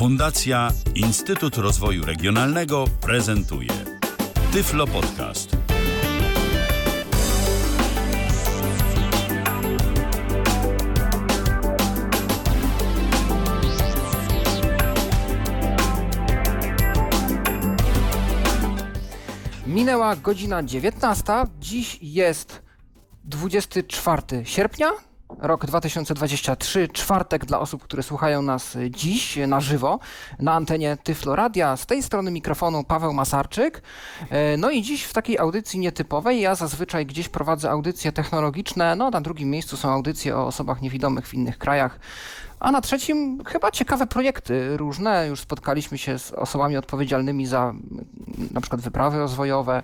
Fundacja Instytut Rozwoju Regionalnego prezentuje Tyflo Podcast. Minęła godzina 19. Dziś jest 24 sierpnia, rok 2023, czwartek dla osób, które słuchają nas dziś na żywo na antenie Tyflo Radia. Z tej strony mikrofonu Paweł Masarczyk. E, No i dziś w takiej audycji nietypowej. Ja zazwyczaj gdzieś prowadzę audycje technologiczne. No na drugim miejscu są audycje o osobach niewidomych w innych krajach. A na trzecim chyba ciekawe projekty różne. Już spotkaliśmy się z osobami odpowiedzialnymi za mm, na przykład wyprawy rozwojowe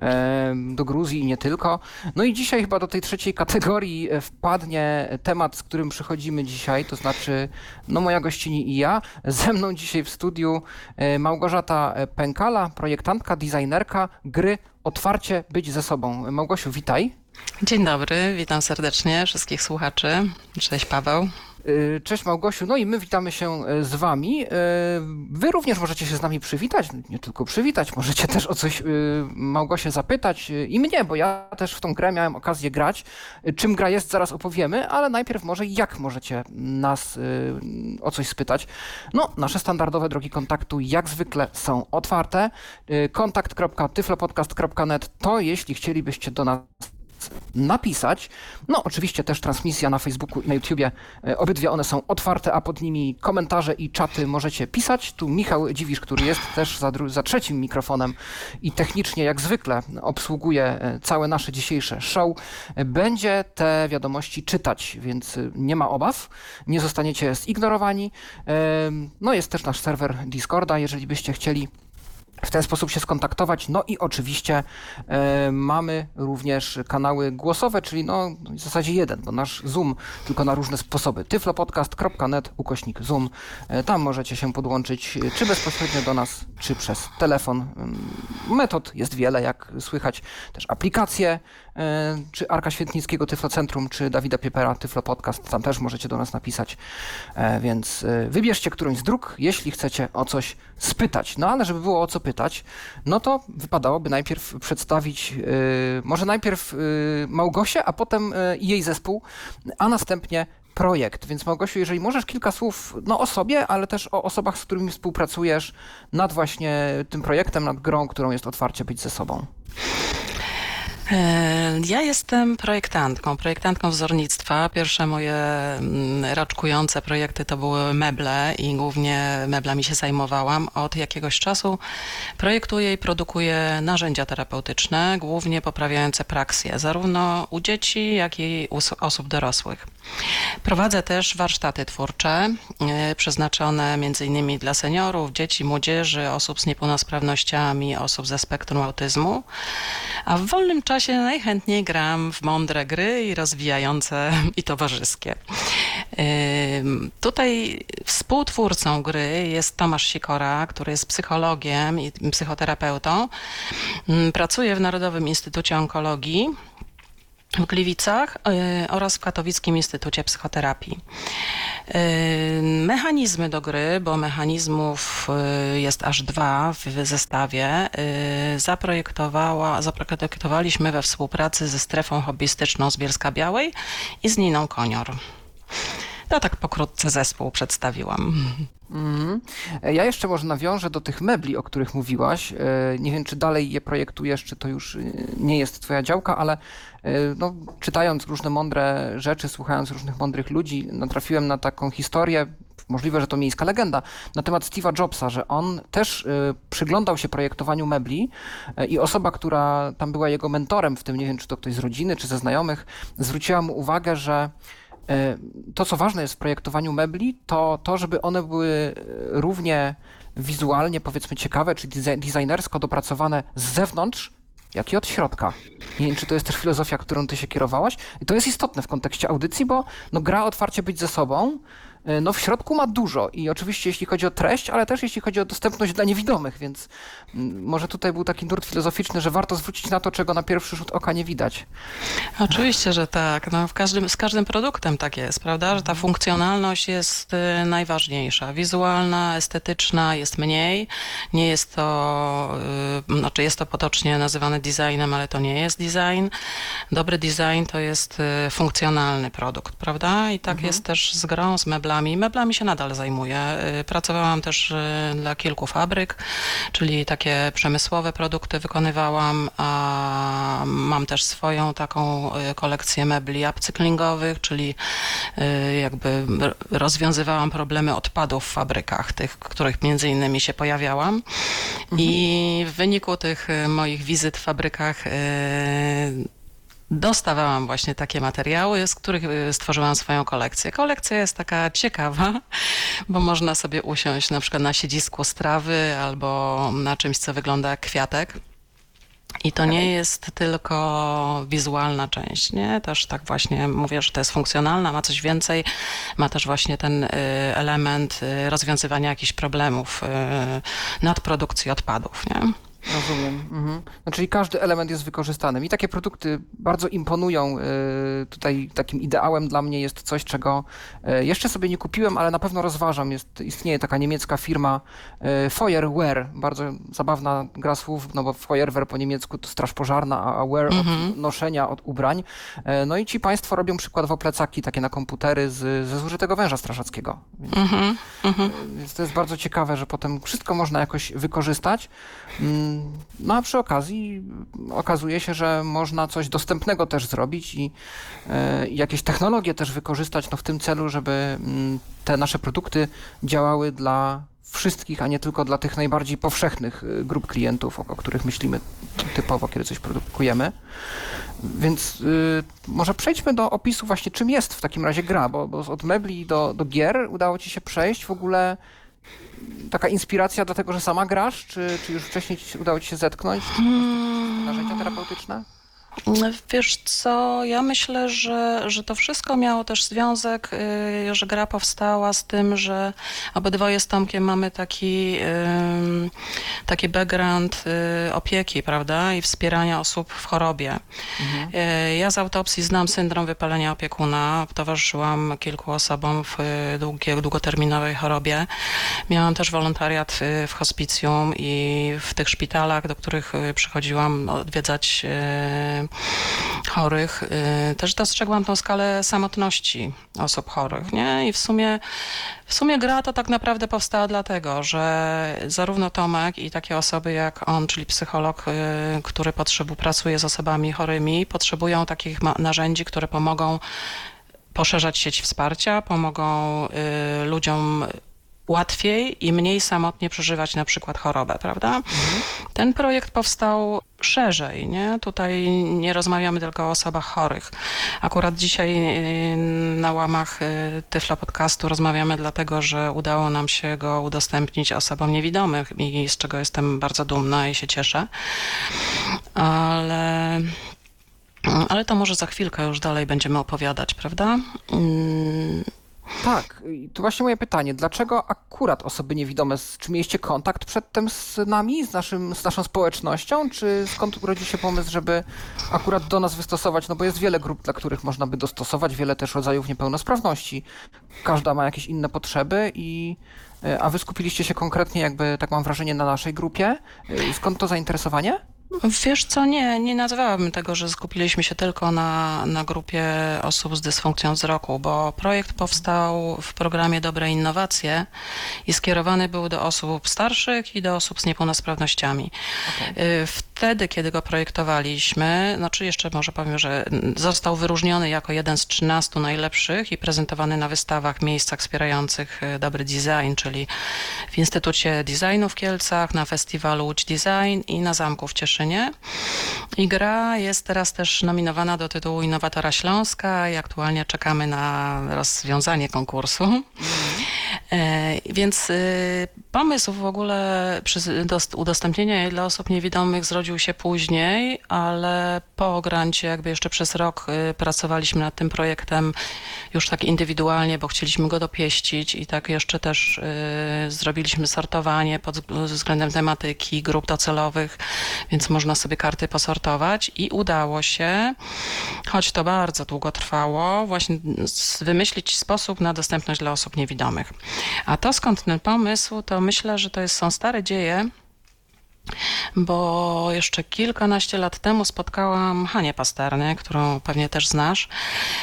e, do Gruzji i nie tylko. No i dzisiaj chyba do tej trzeciej kategorii e, wpadnie temat, z którym przychodzimy dzisiaj, to znaczy no moja gościni i ja. Ze mną dzisiaj w studiu e, Małgorzata Pękala, projektantka, designerka gry Otwarcie być ze sobą. Małgosiu, witaj. Dzień dobry, witam serdecznie wszystkich słuchaczy. Cześć Paweł. Y, Cześć Małgosiu, no i my witamy się y, z Wami. Y, Wy również możecie się z nami przywitać, nie tylko przywitać, możecie też o coś Małgosię zapytać i mnie, bo ja też w tą grę miałem okazję grać. Czym gra jest, zaraz opowiemy, ale najpierw może jak możecie nas o coś spytać. No, nasze standardowe drogi kontaktu jak zwykle są otwarte. Kontakt.tyflopodcast.net to jeśli chcielibyście do nas napisać. No, oczywiście też transmisja na Facebooku i na YouTubie. E, Obydwie one są otwarte, a pod nimi komentarze i czaty możecie pisać. Tu Michał Dziwisz, który jest też za, za trzecim mikrofonem i technicznie jak zwykle obsługuje e, całe nasze dzisiejsze show, będzie te wiadomości czytać, więc e, nie ma obaw, nie zostaniecie zignorowani. No, jest też nasz serwer Discorda, jeżeli byście chcieli w ten sposób się skontaktować. No i oczywiście e, mamy również kanały głosowe, czyli no w zasadzie jeden, bo nasz Zoom tylko na różne sposoby. tyflopodcast.net ukośnik Zoom. E, tam możecie się podłączyć e, czy bezpośrednio do nas, czy przez telefon. Ym, Metod jest wiele, jak słychać. Też aplikacje, e, czy Arka Świętnickiego Tyflocentrum, czy Dawida Piepera Tyflo Podcast. Tam też możecie do nas napisać. E, Więc e, wybierzcie którąś z dróg, jeśli chcecie o coś spytać. No ale żeby było o co pytać, no to wypadałoby najpierw przedstawić, e, może najpierw e, Małgosię, a potem e, jej zespół, a następnie projekt. Więc Małgosiu, jeżeli możesz kilka słów no, o sobie, ale też o osobach, z którymi współpracujesz nad właśnie tym projektem, nad grą, którą jest otwarcie być ze sobą. E, Ja jestem projektantką, projektantką wzornictwa. Pierwsze moje mm, raczkujące projekty to były meble i głównie meblami się zajmowałam. Od jakiegoś czasu projektuję i produkuję narzędzia terapeutyczne, głównie poprawiające praksję, zarówno u dzieci, jak i u osób dorosłych. Prowadzę też warsztaty twórcze, e, przeznaczone m.in. dla seniorów, dzieci, młodzieży, osób z niepełnosprawnościami, osób ze spektrum autyzmu. A w wolnym czasie najchętniej gram w mądre gry i rozwijające i towarzyskie. Ym, Tutaj współtwórcą gry jest Tomasz Sikora, który jest psychologiem i psychoterapeutą. Ym, Pracuje w Narodowym Instytucie Onkologii w Gliwicach y, oraz w Katowickim Instytucie Psychoterapii. Y, Mechanizmy do gry, bo mechanizmów y, jest aż dwa w zestawie, zaprojektowała, zaprojektowaliśmy we współpracy ze strefą hobbystyczną z Bielska Białej i z Niną Konior. To tak pokrótce zespół przedstawiłam. E, Ja jeszcze może nawiążę do tych mebli, o których mówiłaś. E, Nie wiem, czy dalej je projektujesz, czy to już y, nie jest twoja działka, ale e, no, czytając różne mądre rzeczy, słuchając różnych mądrych ludzi, natrafiłem na taką historię, możliwe, że to miejska legenda, na temat Steve'a Jobsa, że on też e, przyglądał się projektowaniu mebli e, i osoba, która tam była jego mentorem, w tym nie wiem, czy to ktoś z rodziny, czy ze znajomych, zwróciła mu uwagę, że E, to, co ważne jest w projektowaniu mebli, to to, żeby one były e, równie wizualnie, powiedzmy, ciekawe, czy design- designersko dopracowane z zewnątrz, jak i od środka. Nie wiem, czy to jest też filozofia, którą ty się kierowałaś. I to jest istotne w kontekście audycji, bo no, gra otwarcie być ze sobą e, no w środku ma dużo i oczywiście jeśli chodzi o treść, ale też jeśli chodzi o dostępność dla niewidomych, więc mm, może tutaj był taki nurt filozoficzny, że warto zwrócić na to, czego na pierwszy rzut oka nie widać. Oczywiście, że tak. No, w każdym, z każdym produktem tak jest, prawda? Że ta funkcjonalność jest y, najważniejsza. Wizualna, estetyczna jest mniej. Nie jest to, y, znaczy jest to potocznie nazywane designem, ale to nie jest design. Dobry design to jest y, funkcjonalny produkt, prawda? I tak Mhm. jest też z grą, z meblami. Meblami się nadal zajmuję. Y, Pracowałam też y, dla kilku fabryk, czyli takie przemysłowe produkty wykonywałam, a mam też swoją taką y, kolekcję mebli upcyklingowych, czyli jakby rozwiązywałam problemy odpadów w fabrykach, tych, których między innymi się pojawiałam. I w wyniku tych moich wizyt w fabrykach dostawałam właśnie takie materiały, z których y, stworzyłam swoją kolekcję. Kolekcja jest taka ciekawa, bo można sobie usiąść na przykład na siedzisku strawy albo na czymś, co wygląda jak kwiatek. I to nie jest tylko wizualna część, nie? Też tak właśnie mówię, że to jest funkcjonalna, ma coś więcej, ma też właśnie ten y, element y, rozwiązywania jakichś problemów, nadprodukcji odpadów, nie? Rozumiem. Mhm. No, czyli każdy element jest wykorzystany. Mi takie produkty bardzo imponują. y, Tutaj takim ideałem dla mnie jest coś, czego y, jeszcze sobie nie kupiłem, ale na pewno rozważam. Jest, istnieje taka niemiecka firma y, Feuerwehr. Bardzo zabawna gra słów, no bo Feuerwehr po niemiecku to straż pożarna, a wear od noszenia, od ubrań. No i ci państwo robią przykładowo plecaki takie na komputery z, ze zużytego węża strażackiego. Więc Mhm, mhm. więc to jest bardzo ciekawe, że potem wszystko można jakoś wykorzystać. No a przy okazji mm, okazuje się, że można coś dostępnego też zrobić i e, jakieś technologie też wykorzystać no, w tym celu, żeby mm, te nasze produkty działały dla wszystkich, a nie tylko dla tych najbardziej powszechnych y, grup klientów, o, o których myślimy typowo, kiedy coś produkujemy. Więc y, może przejdźmy do opisu właśnie, czym jest w takim razie gra, bo, bo od mebli do, do gier udało ci się przejść. W ogóle taka inspiracja dlatego, że sama grasz, czy, czy już wcześniej udało ci się zetknąć? Prostu narzędzia terapeutyczne? Wiesz co, ja myślę, że, że to wszystko miało też związek, y, że gra powstała z tym, że obydwoje z Tomkiem mamy taki, ym, taki background y, opieki, prawda, i wspierania osób w chorobie. Y, Ja z autopsji znam syndrom wypalenia opiekuna, towarzyszyłam kilku osobom w y, długiej, długoterminowej chorobie. Miałam też wolontariat y, w hospicjum i w tych szpitalach, do których y, przychodziłam odwiedzać y, chorych, y, też dostrzegłam tą skalę samotności osób chorych, nie? I w sumie, w sumie gra to tak naprawdę powstała dlatego, że zarówno Tomek i takie osoby jak on, czyli psycholog, y, który potrzebu, pracuje z osobami chorymi, potrzebują takich narzędzi, które pomogą poszerzać sieć wsparcia, pomogą y, ludziom łatwiej i mniej samotnie przeżywać na przykład chorobę, prawda? Ten projekt powstał szerzej, nie? Tutaj nie rozmawiamy tylko o osobach chorych. Akurat dzisiaj y, na łamach y, Tyflo Podcastu rozmawiamy dlatego, że udało nam się go udostępnić osobom niewidomych i z czego jestem bardzo dumna i się cieszę. Ale ale to może za chwilkę już dalej będziemy opowiadać, prawda? Tak, tu właśnie moje pytanie. Dlaczego akurat osoby niewidome? Czy mieliście kontakt przedtem z nami, z, naszym, z naszą społecznością? Czy skąd urodził się pomysł, żeby akurat do nas wystosować? No bo jest wiele grup, dla których można by dostosować, wiele też rodzajów niepełnosprawności. Każda ma jakieś inne potrzeby i... e, A wy skupiliście się konkretnie, jakby tak mam wrażenie, na naszej grupie. E, Skąd to zainteresowanie? Wiesz co, nie, nie nazwałabym tego, że skupiliśmy się tylko na, na grupie osób z dysfunkcją wzroku, bo projekt powstał w programie Dobre Innowacje i skierowany był do osób starszych i do osób z niepełnosprawnościami. Y, Wtedy, kiedy go projektowaliśmy, znaczy jeszcze może powiem, że został wyróżniony jako jeden z 13 najlepszych i prezentowany na wystawach, miejscach wspierających y, dobry design, czyli w Instytucie Designu w Kielcach, na festiwalu Łódź Design i na Zamku w Cieszynie. I gra jest teraz też nominowana do tytułu Innowatora Śląska i aktualnie czekamy na rozwiązanie konkursu. E, Więc y, Pomysł w ogóle udostępnienia jej dla osób niewidomych zrodził się później, ale po grancie jakby jeszcze przez rok y, pracowaliśmy nad tym projektem już tak indywidualnie, bo chcieliśmy go dopieścić i tak jeszcze też y, zrobiliśmy sortowanie pod względem tematyki, grup docelowych, więc można sobie karty posortować i udało się, choć to bardzo długo trwało, właśnie wymyślić sposób na dostępność dla osób niewidomych. A to skąd ten pomysł, to myślę, że to jest, są stare dzieje, bo jeszcze kilkanaście lat temu spotkałam Hanię Pasterny, którą pewnie też znasz.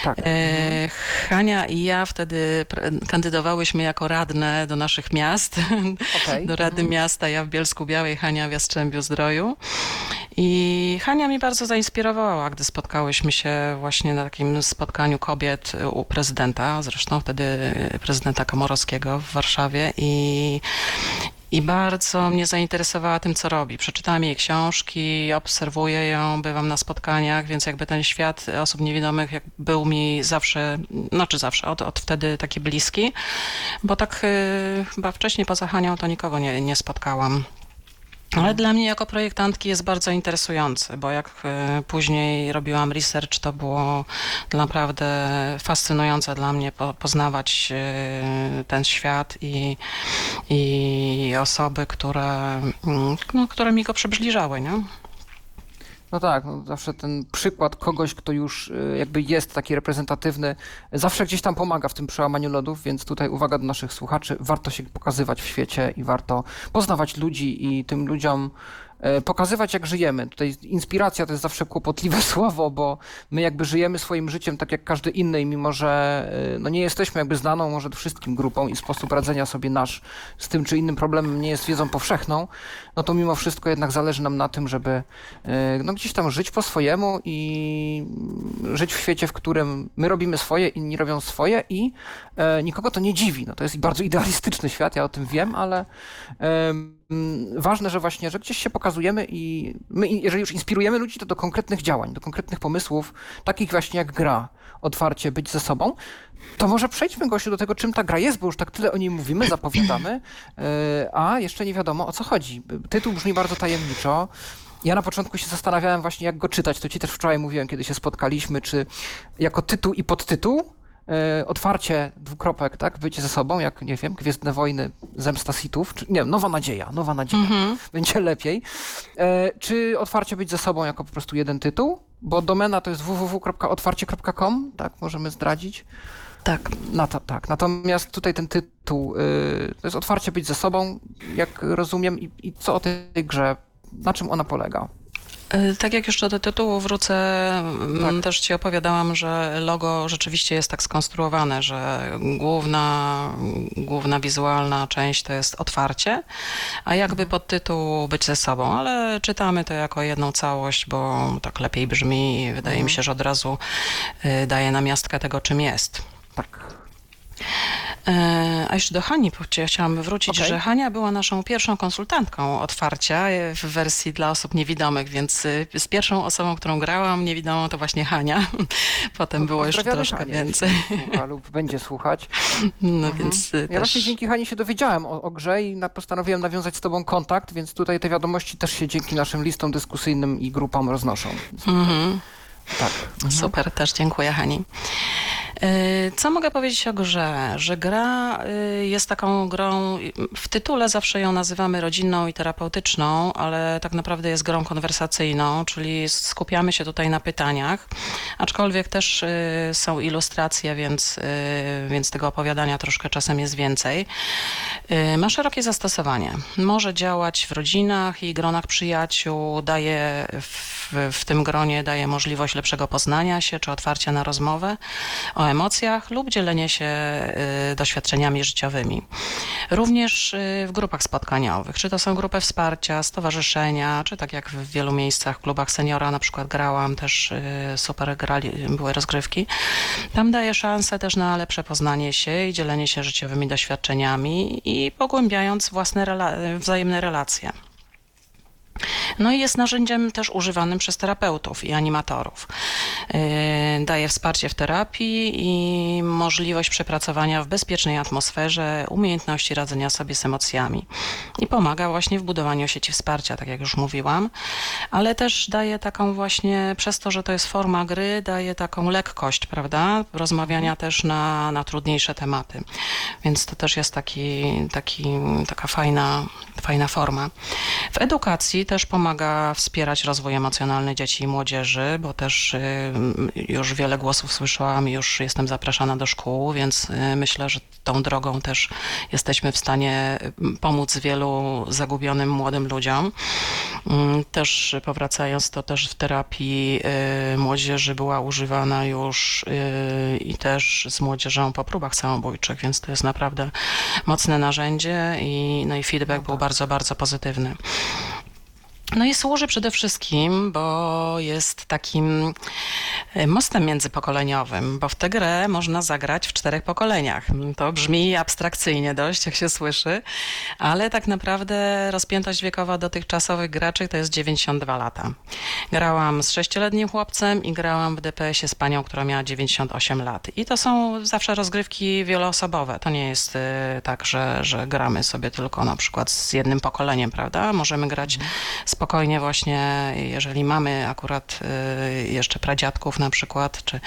Tak. E, Hania i ja wtedy kandydowałyśmy jako radne do naszych miast, okay. do Rady mhm. Miasta, ja w Bielsku Białej, Hania w Jastrzębiu Zdroju. I Hania mi bardzo zainspirowała, gdy spotkałyśmy się właśnie na takim spotkaniu kobiet u prezydenta, zresztą wtedy prezydenta Komorowskiego w Warszawie i i bardzo mnie zainteresowała tym, co robi. Przeczytałam jej książki, obserwuję ją, bywam na spotkaniach, więc jakby ten świat osób niewidomych był mi zawsze, znaczy zawsze, od, od wtedy taki bliski, bo tak y, chyba wcześniej poza Hanią to nikogo nie, nie spotkałam. Ale dla mnie jako projektantki jest bardzo interesujący, bo jak e, później robiłam research, to było naprawdę fascynujące dla mnie poznawać e, ten świat i, i osoby, które, mm, no, które mi go przybliżały. Nie? No tak, no zawsze ten przykład kogoś, kto już y, jakby jest taki reprezentatywny, zawsze gdzieś tam pomaga w tym przełamaniu lodów, więc tutaj uwaga do naszych słuchaczy, warto się pokazywać w świecie i warto poznawać ludzi i tym ludziom pokazywać, jak żyjemy. Tutaj inspiracja to jest zawsze kłopotliwe słowo, bo my jakby żyjemy swoim życiem tak jak każdy inny, mimo że e, no nie jesteśmy jakby znaną może wszystkim grupą i sposób radzenia sobie nasz z tym czy innym problemem nie jest wiedzą powszechną, no to mimo wszystko jednak zależy nam na tym, żeby e, no gdzieś tam żyć po swojemu i żyć w świecie, w którym my robimy swoje, inni robią swoje i nikogo to nie dziwi. No to jest bardzo idealistyczny świat, ja o tym wiem, ale Mm, ważne, że właśnie, że gdzieś się pokazujemy i my, jeżeli już inspirujemy ludzi, to do konkretnych działań, do konkretnych pomysłów, takich właśnie jak gra, otwarcie być ze sobą, to może przejdźmy, Gosiu, do tego, czym ta gra jest, bo już tak tyle o niej mówimy, zapowiadamy, e, a jeszcze nie wiadomo, o co chodzi. Tytuł brzmi bardzo tajemniczo. Ja na początku się zastanawiałem właśnie, jak go czytać. To ci też wczoraj mówiłem, kiedy się spotkaliśmy, czy jako tytuł i podtytuł, otwarcie dwukropek, tak, bycie ze sobą, jak, nie wiem, Gwiezdne Wojny, Zemsta Sithów, czy, nie Nowa Nadzieja, Nowa Nadzieja, mm -hmm. będzie lepiej. E, czy otwarcie być ze sobą jako po prostu jeden tytuł, bo domena to jest www.otwarcie.com, tak, możemy zdradzić. Tak. Na to, tak. Natomiast tutaj ten tytuł y, to jest otwarcie być ze sobą, jak rozumiem, i, i co o tej grze, na czym ona polega? E, tak jak jeszcze do tytułu wrócę, mm, tak. też ci opowiadałam, że logo rzeczywiście jest tak skonstruowane, że główna, główna wizualna część to jest otwarcie, a jakby pod tytuł być ze sobą, ale czytamy to jako jedną całość, bo tak lepiej brzmi i wydaje mhm. mi się, że od razu y, daje namiastkę tego, czym jest. Tak. E, a jeszcze do Hani chciałam wrócić, okay. że Hania była naszą pierwszą konsultantką otwarcia e, w wersji dla osób niewidomych, więc e, z pierwszą osobą, którą grałam niewidomą to właśnie Hania. Potem no, było jeszcze troszkę Hanie, więcej. Słucha lub będzie słuchać. No mhm. więc Ja też... właśnie dzięki Hani się dowiedziałem o, o grze i postanowiłem nawiązać z tobą kontakt, więc tutaj te wiadomości też się dzięki naszym listom dyskusyjnym i grupom roznoszą. Mhm. Tak. Super, też dziękuję Hani. Y, co mogę powiedzieć o grze? Że gra y, jest taką grą, w tytule zawsze ją nazywamy rodzinną i terapeutyczną, ale tak naprawdę jest grą konwersacyjną, czyli skupiamy się tutaj na pytaniach, aczkolwiek też y, są ilustracje, więc, więc tego opowiadania troszkę czasem jest więcej. Ma szerokie zastosowanie. Może działać w rodzinach i gronach przyjaciół, daje w, w tym gronie daje możliwość lepszego poznania się czy otwarcia na rozmowę o emocjach lub dzielenie się y, doświadczeniami życiowymi. Również y, w grupach spotkaniowych, czy to są grupy wsparcia, stowarzyszenia, czy tak jak w wielu miejscach, w klubach seniora na przykład grałam, też y, super grali, były rozgrywki. Tam daje szansę też na lepsze poznanie się i dzielenie się życiowymi doświadczeniami i pogłębiając własne rela wzajemne relacje. No i jest narzędziem też używanym przez terapeutów i animatorów. Yy, Daje wsparcie w terapii i możliwość przepracowania w bezpiecznej atmosferze umiejętności radzenia sobie z emocjami. I pomaga właśnie w budowaniu sieci wsparcia, tak jak już mówiłam, ale też daje taką właśnie, przez to, że to jest forma gry, daje taką lekkość, prawda? Rozmawiania też na, na trudniejsze tematy. Więc to też jest taki, taki, taka fajna, fajna forma. W edukacji też pomaga wspierać rozwój emocjonalny dzieci i młodzieży, bo też y, już wiele głosów słyszałam, już jestem zapraszana do szkół, więc y, myślę, że tą drogą też jesteśmy w stanie pomóc wielu zagubionym młodym ludziom. Mm, Też powracając, to też w terapii y, młodzieży była używana już i też z młodzieżą po próbach samobójczych, więc to jest naprawdę mocne narzędzie i, no i feedback był bardzo, bardzo pozytywny. No i służy przede wszystkim, bo jest takim e, mostem międzypokoleniowym, bo w tę grę można zagrać w czterech pokoleniach. To brzmi abstrakcyjnie dość, jak się słyszy, ale tak naprawdę rozpiętość wiekowa dotychczasowych graczy to jest 92 lata. Grałam z sześcioletnim chłopcem i grałam w DPS-ie z panią, która miała 98 lat. I to są zawsze rozgrywki wieloosobowe. To nie jest e, tak, że, że gramy sobie tylko na przykład z jednym pokoleniem, prawda? Możemy grać spokojnie właśnie, jeżeli mamy akurat y, jeszcze pradziadków na przykład, czy,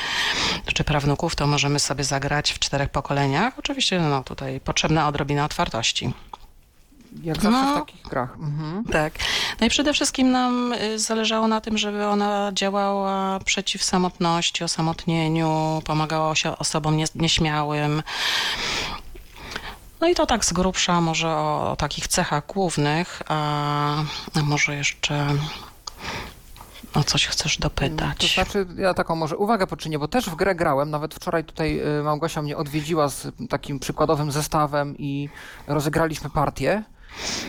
czy prawnuków, to możemy sobie zagrać w czterech pokoleniach. Oczywiście no, tutaj potrzebna odrobina otwartości. Jak zawsze No. w takich grach. Mhm. Tak. No i przede wszystkim nam y, zależało na tym, żeby ona działała przeciw samotności, osamotnieniu, pomagała osobom nie, nieśmiałym. No i to tak z grubsza może o, o takich cechach głównych, a, może jeszcze o coś chcesz To dopytać. znaczy, ja taką może uwagę poczynię, bo też w grę grałem, nawet wczoraj tutaj y, Małgosia mnie odwiedziła z takim przykładowym zestawem i rozegraliśmy partię.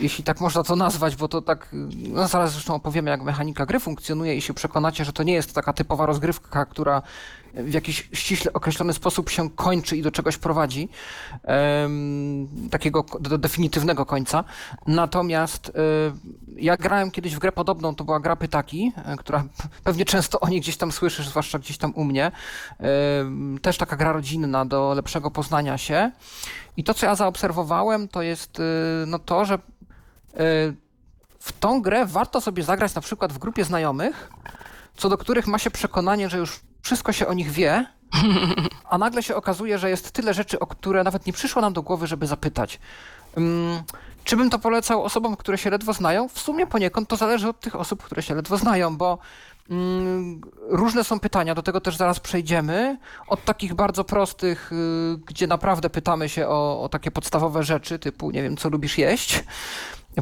Jeśli tak można to nazwać, bo to tak, no zaraz zresztą opowiemy, jak mechanika gry funkcjonuje i się przekonacie, że to nie jest taka typowa rozgrywka, która w jakiś ściśle określony sposób się kończy i do czegoś prowadzi, em, takiego do definitywnego końca. Natomiast y, ja grałem kiedyś w grę podobną, to była gra Pytaki, y, która pewnie często o niej gdzieś tam słyszysz, zwłaszcza gdzieś tam u mnie. Ym, Też taka gra rodzinna do lepszego poznania się. I to, co ja zaobserwowałem, to jest y, no to, że y, w tą grę warto sobie zagrać na przykład w grupie znajomych, co do których ma się przekonanie, że już wszystko się o nich wie, a nagle się okazuje, że jest tyle rzeczy, o które nawet nie przyszło nam do głowy, żeby zapytać. Czy bym to polecał osobom, które się ledwo znają? W sumie poniekąd to zależy od tych osób, które się ledwo znają, bo różne są pytania, do tego też zaraz przejdziemy. Od takich bardzo prostych, y, gdzie naprawdę pytamy się o, o takie podstawowe rzeczy, typu, nie wiem, co lubisz jeść,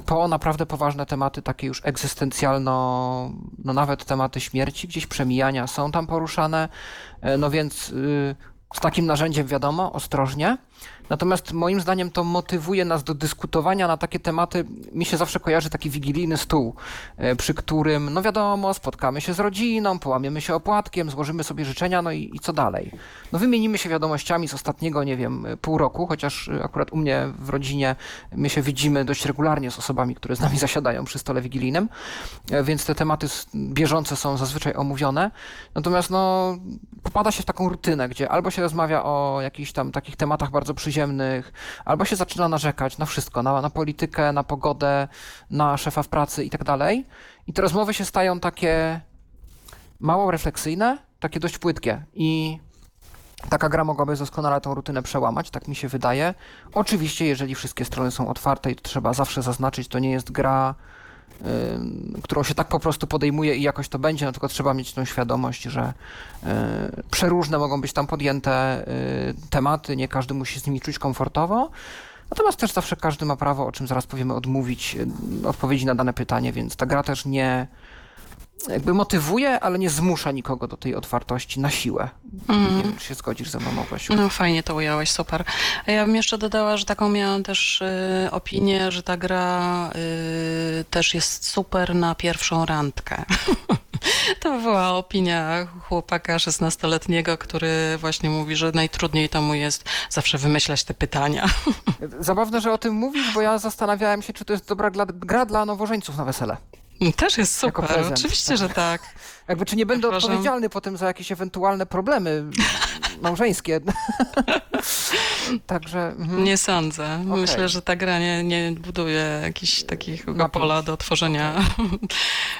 po naprawdę poważne tematy, takie już egzystencjalno, no nawet tematy śmierci, gdzieś przemijania są tam poruszane, E, no więc y, z takim narzędziem wiadomo, ostrożnie. Natomiast moim zdaniem to motywuje nas do dyskutowania na takie tematy. Mi się zawsze kojarzy taki wigilijny stół, e, przy którym, no wiadomo, spotkamy się z rodziną, połamiemy się opłatkiem, złożymy sobie życzenia, no i, i co dalej? No wymienimy się wiadomościami z ostatniego, nie wiem, pół roku, chociaż akurat u mnie w rodzinie my się widzimy dość regularnie z osobami, które z nami zasiadają przy stole wigilijnym, e, więc te tematy bieżące są zazwyczaj omówione. Natomiast no, popada się w taką rutynę, gdzie albo się rozmawia o jakichś tam takich tematach bardzo albo się zaczyna narzekać na wszystko, na, na politykę, na pogodę, na szefa w pracy i tak dalej. I te rozmowy się stają takie mało refleksyjne, takie dość płytkie i taka gra mogłaby doskonale tą rutynę przełamać, tak mi się wydaje. Oczywiście, jeżeli wszystkie strony są otwarte i to trzeba zawsze zaznaczyć, to nie jest gra, którą się tak po prostu podejmuje i jakoś to będzie, no tylko trzeba mieć tą świadomość, że y, przeróżne mogą być tam podjęte y, tematy, nie każdy musi z nimi czuć komfortowo. Natomiast też zawsze każdy ma prawo, o czym zaraz powiemy, odmówić y, odpowiedzi na dane pytanie, więc ta gra też nie jakby motywuje, ale nie zmusza nikogo do tej otwartości na siłę. Nie wiem, czy się zgodzisz ze mną, Małgosiu. No fajnie to ująłeś, super. A ja bym jeszcze dodała, że taką miałam też y, opinię, że ta gra y, też jest super na pierwszą randkę. to była opinia chłopaka 16-letniego, który właśnie mówi, że najtrudniej to mu jest zawsze wymyślać te pytania. Zabawne, że o tym mówisz, bo ja zastanawiałem się, czy to jest dobra gra dla nowożeńców na wesele. Też jest super, oczywiście, że tak. Jakby czy nie będę Uważam- odpowiedzialny potem za jakieś ewentualne problemy małżeńskie. Także mhm. Nie sądzę. Okej. Myślę, że ta gra nie, nie buduje jakichś takich pola do tworzenia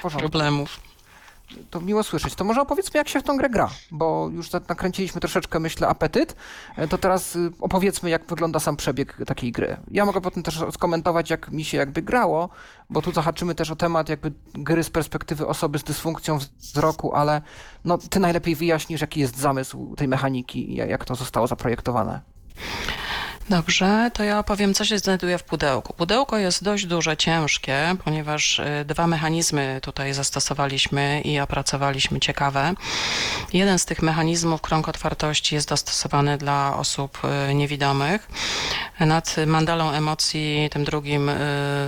problemów. To miło słyszeć. To może opowiedzmy, jak się w tą grę gra, bo już nakręciliśmy troszeczkę, myślę, apetyt. E, To teraz y, opowiedzmy, jak wygląda sam przebieg takiej gry. Ja mogę potem też skomentować, jak mi się jakby grało, bo tu zahaczymy też o temat jakby gry z perspektywy osoby z dysfunkcją wzroku, ale no, ty najlepiej wyjaśnisz, jaki jest zamysł tej mechaniki i jak to zostało zaprojektowane. Dobrze, to ja opowiem, co się znajduje w pudełku. Pudełko jest dość duże, ciężkie, ponieważ y, dwa mechanizmy tutaj zastosowaliśmy i opracowaliśmy ciekawe. Jeden z tych mechanizmów, krąg otwartości, jest dostosowany dla osób y, niewidomych. Nad mandalą emocji, tym drugim, y,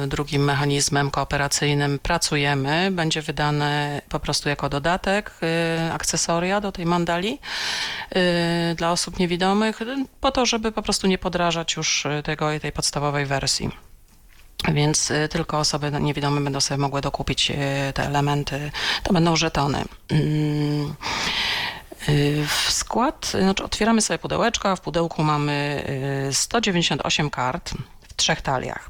drugim mechanizmem kooperacyjnym pracujemy. Będzie wydane po prostu jako dodatek akcesoria do tej mandali dla osób niewidomych, po to, żeby po prostu nie podrażać już y, tego, tej podstawowej wersji. Więc y, tylko osoby niewidome będą sobie mogły dokupić y, te elementy. To będą żetony. Mm. W skład, znaczy otwieramy sobie pudełeczko, a w pudełku mamy y, 198 kart w trzech taliach.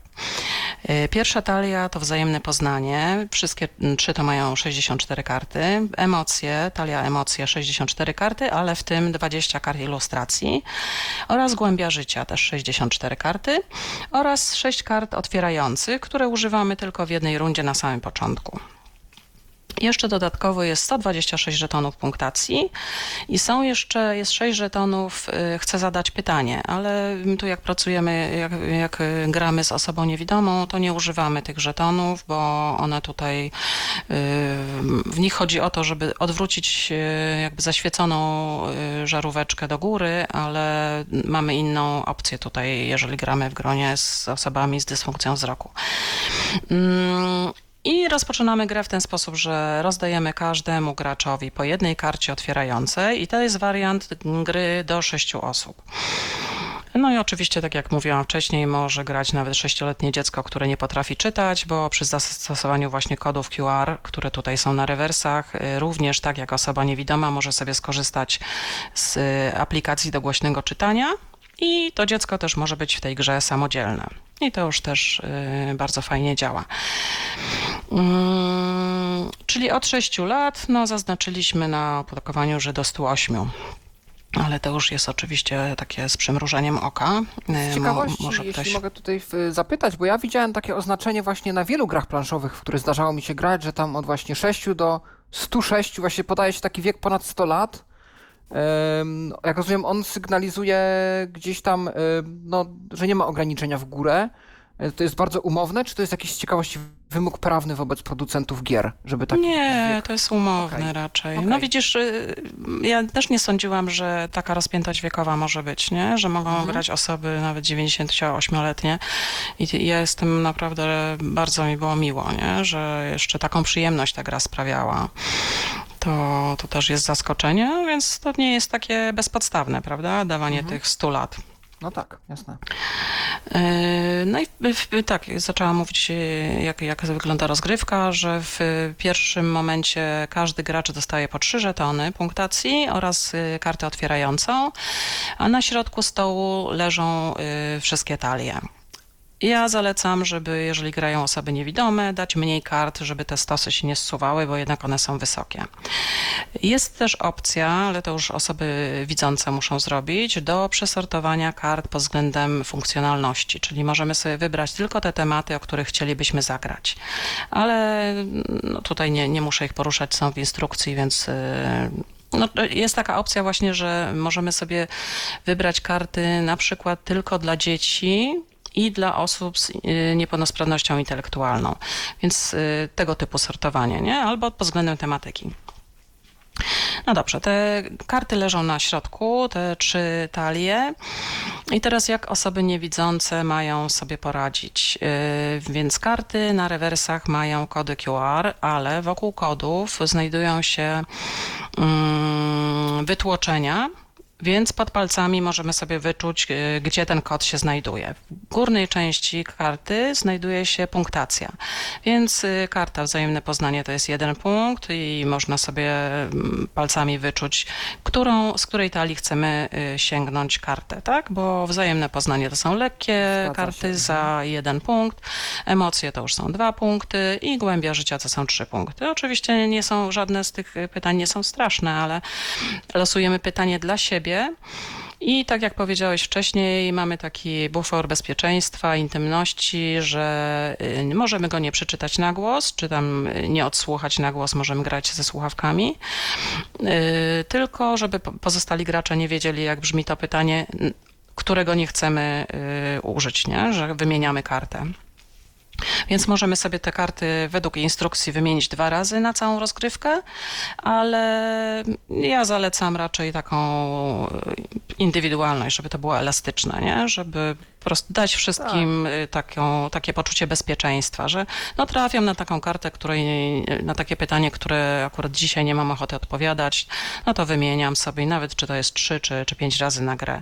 Y, Pierwsza talia to wzajemne poznanie. Wszystkie trzy to mają 64 karty. Emocje, talia emocje 64 karty, ale w tym 20 kart ilustracji. Oraz głębia życia też 64 karty. Oraz 6 kart otwierających, które używamy tylko w jednej rundzie na samym początku. Jeszcze dodatkowo jest 126 żetonów punktacji i są jeszcze, jest 6 żetonów, y, chcę zadać pytanie, ale tu jak pracujemy, jak, jak gramy z osobą niewidomą, to nie używamy tych żetonów, bo one tutaj, y, w nich chodzi o to, żeby odwrócić y, jakby zaświeconą żaróweczkę do góry, ale mamy inną opcję tutaj, jeżeli gramy w gronie z osobami z dysfunkcją wzroku. I rozpoczynamy grę w ten sposób, że rozdajemy każdemu graczowi po jednej karcie otwierającej i to jest wariant gry do sześciu osób. No i oczywiście, tak jak mówiłam wcześniej, może grać nawet sześcioletnie dziecko, które nie potrafi czytać, bo przy zastosowaniu właśnie kodów QR, które tutaj są na rewersach, y, również tak jak osoba niewidoma może sobie skorzystać z y, aplikacji do głośnego czytania i to dziecko też może być w tej grze samodzielne. I to już też y, bardzo fajnie działa. Mm, czyli od 6 lat, no zaznaczyliśmy na opakowaniu, że do 108. Ale to już jest oczywiście takie z przymrużeniem oka. Y, Z mo- ciekawości, jeśli ktoś... mogę tutaj zapytać, bo ja widziałem takie oznaczenie właśnie na wielu grach planszowych, w których zdarzało mi się grać, że tam od właśnie 6 do 106 właśnie podaje się taki wiek ponad 100 lat. Jak rozumiem, on sygnalizuje gdzieś tam, no, że nie ma ograniczenia w górę. E, To jest bardzo umowne, czy to jest jakiś z ciekawości wymóg prawny wobec producentów gier, żeby taki Nie, wiek... to jest umowne Okej. raczej. Okej. No widzisz, y, ja też nie sądziłam, że taka rozpiętość wiekowa może być, nie? Że mogą Mhm. grać osoby nawet 98-letnie i ja jestem naprawdę, bardzo mi było miło, nie? Że jeszcze taką przyjemność ta gra sprawiała. To, to też jest zaskoczenie, więc to nie jest takie bezpodstawne, prawda? Dawanie Mhm. tych 100 lat. No tak, jasne. Yy, No i tak, zaczęłam mówić, yy, jak, jak wygląda rozgrywka, że w pierwszym momencie każdy gracz dostaje po trzy żetony punktacji oraz yy, kartę otwierającą, a na środku stołu leżą wszystkie talie. Ja zalecam, żeby jeżeli grają osoby niewidome, dać mniej kart, żeby te stosy się nie zsuwały, bo jednak one są wysokie. Jest też opcja, ale to już osoby widzące muszą zrobić, do przesortowania kart pod względem funkcjonalności, czyli możemy sobie wybrać tylko te tematy, o których chcielibyśmy zagrać. Ale no, tutaj nie, nie muszę ich poruszać, są w instrukcji, więc. yy, no, jest taka opcja właśnie, że możemy sobie wybrać karty na przykład tylko dla dzieci i dla osób z y, niepełnosprawnością intelektualną. Więc y, tego typu sortowanie, nie? Albo pod względem tematyki. No dobrze, te karty leżą na środku, te trzy talie. I teraz jak osoby niewidzące mają sobie poradzić? Yy, Więc karty na rewersach mają kody QR, ale wokół kodów znajdują się mm, wytłoczenia, więc pod palcami możemy sobie wyczuć, y, gdzie ten kod się znajduje. W górnej części karty znajduje się punktacja, więc y, karta wzajemne poznanie to jest jeden punkt i można sobie mm, palcami wyczuć, którą, z której talii chcemy y, sięgnąć kartę, tak? Bo wzajemne poznanie to są lekkie Zgadza karty się. za jeden punkt, emocje to już są dwa punkty i głębia życia to są trzy punkty. Oczywiście nie są żadne z tych pytań nie są straszne, ale losujemy pytanie dla siebie i tak jak powiedziałeś wcześniej, mamy taki bufor bezpieczeństwa, intymności, że y, możemy go nie przeczytać na głos, czy tam y, nie odsłuchać na głos, możemy grać ze słuchawkami, Y, tylko żeby po- pozostali gracze nie wiedzieli, jak brzmi to pytanie, którego nie chcemy użyć, nie? że wymieniamy kartę. Więc możemy sobie te karty według instrukcji wymienić dwa razy na całą rozgrywkę, ale ja zalecam raczej taką indywidualność, żeby to było elastyczne, nie? żeby po prostu dać wszystkim y, taką, takie poczucie bezpieczeństwa, że no trafiam na taką kartę, której, na takie pytanie, które akurat dzisiaj nie mam ochoty odpowiadać, no to wymieniam sobie, nawet czy to jest trzy czy, czy pięć razy na grę.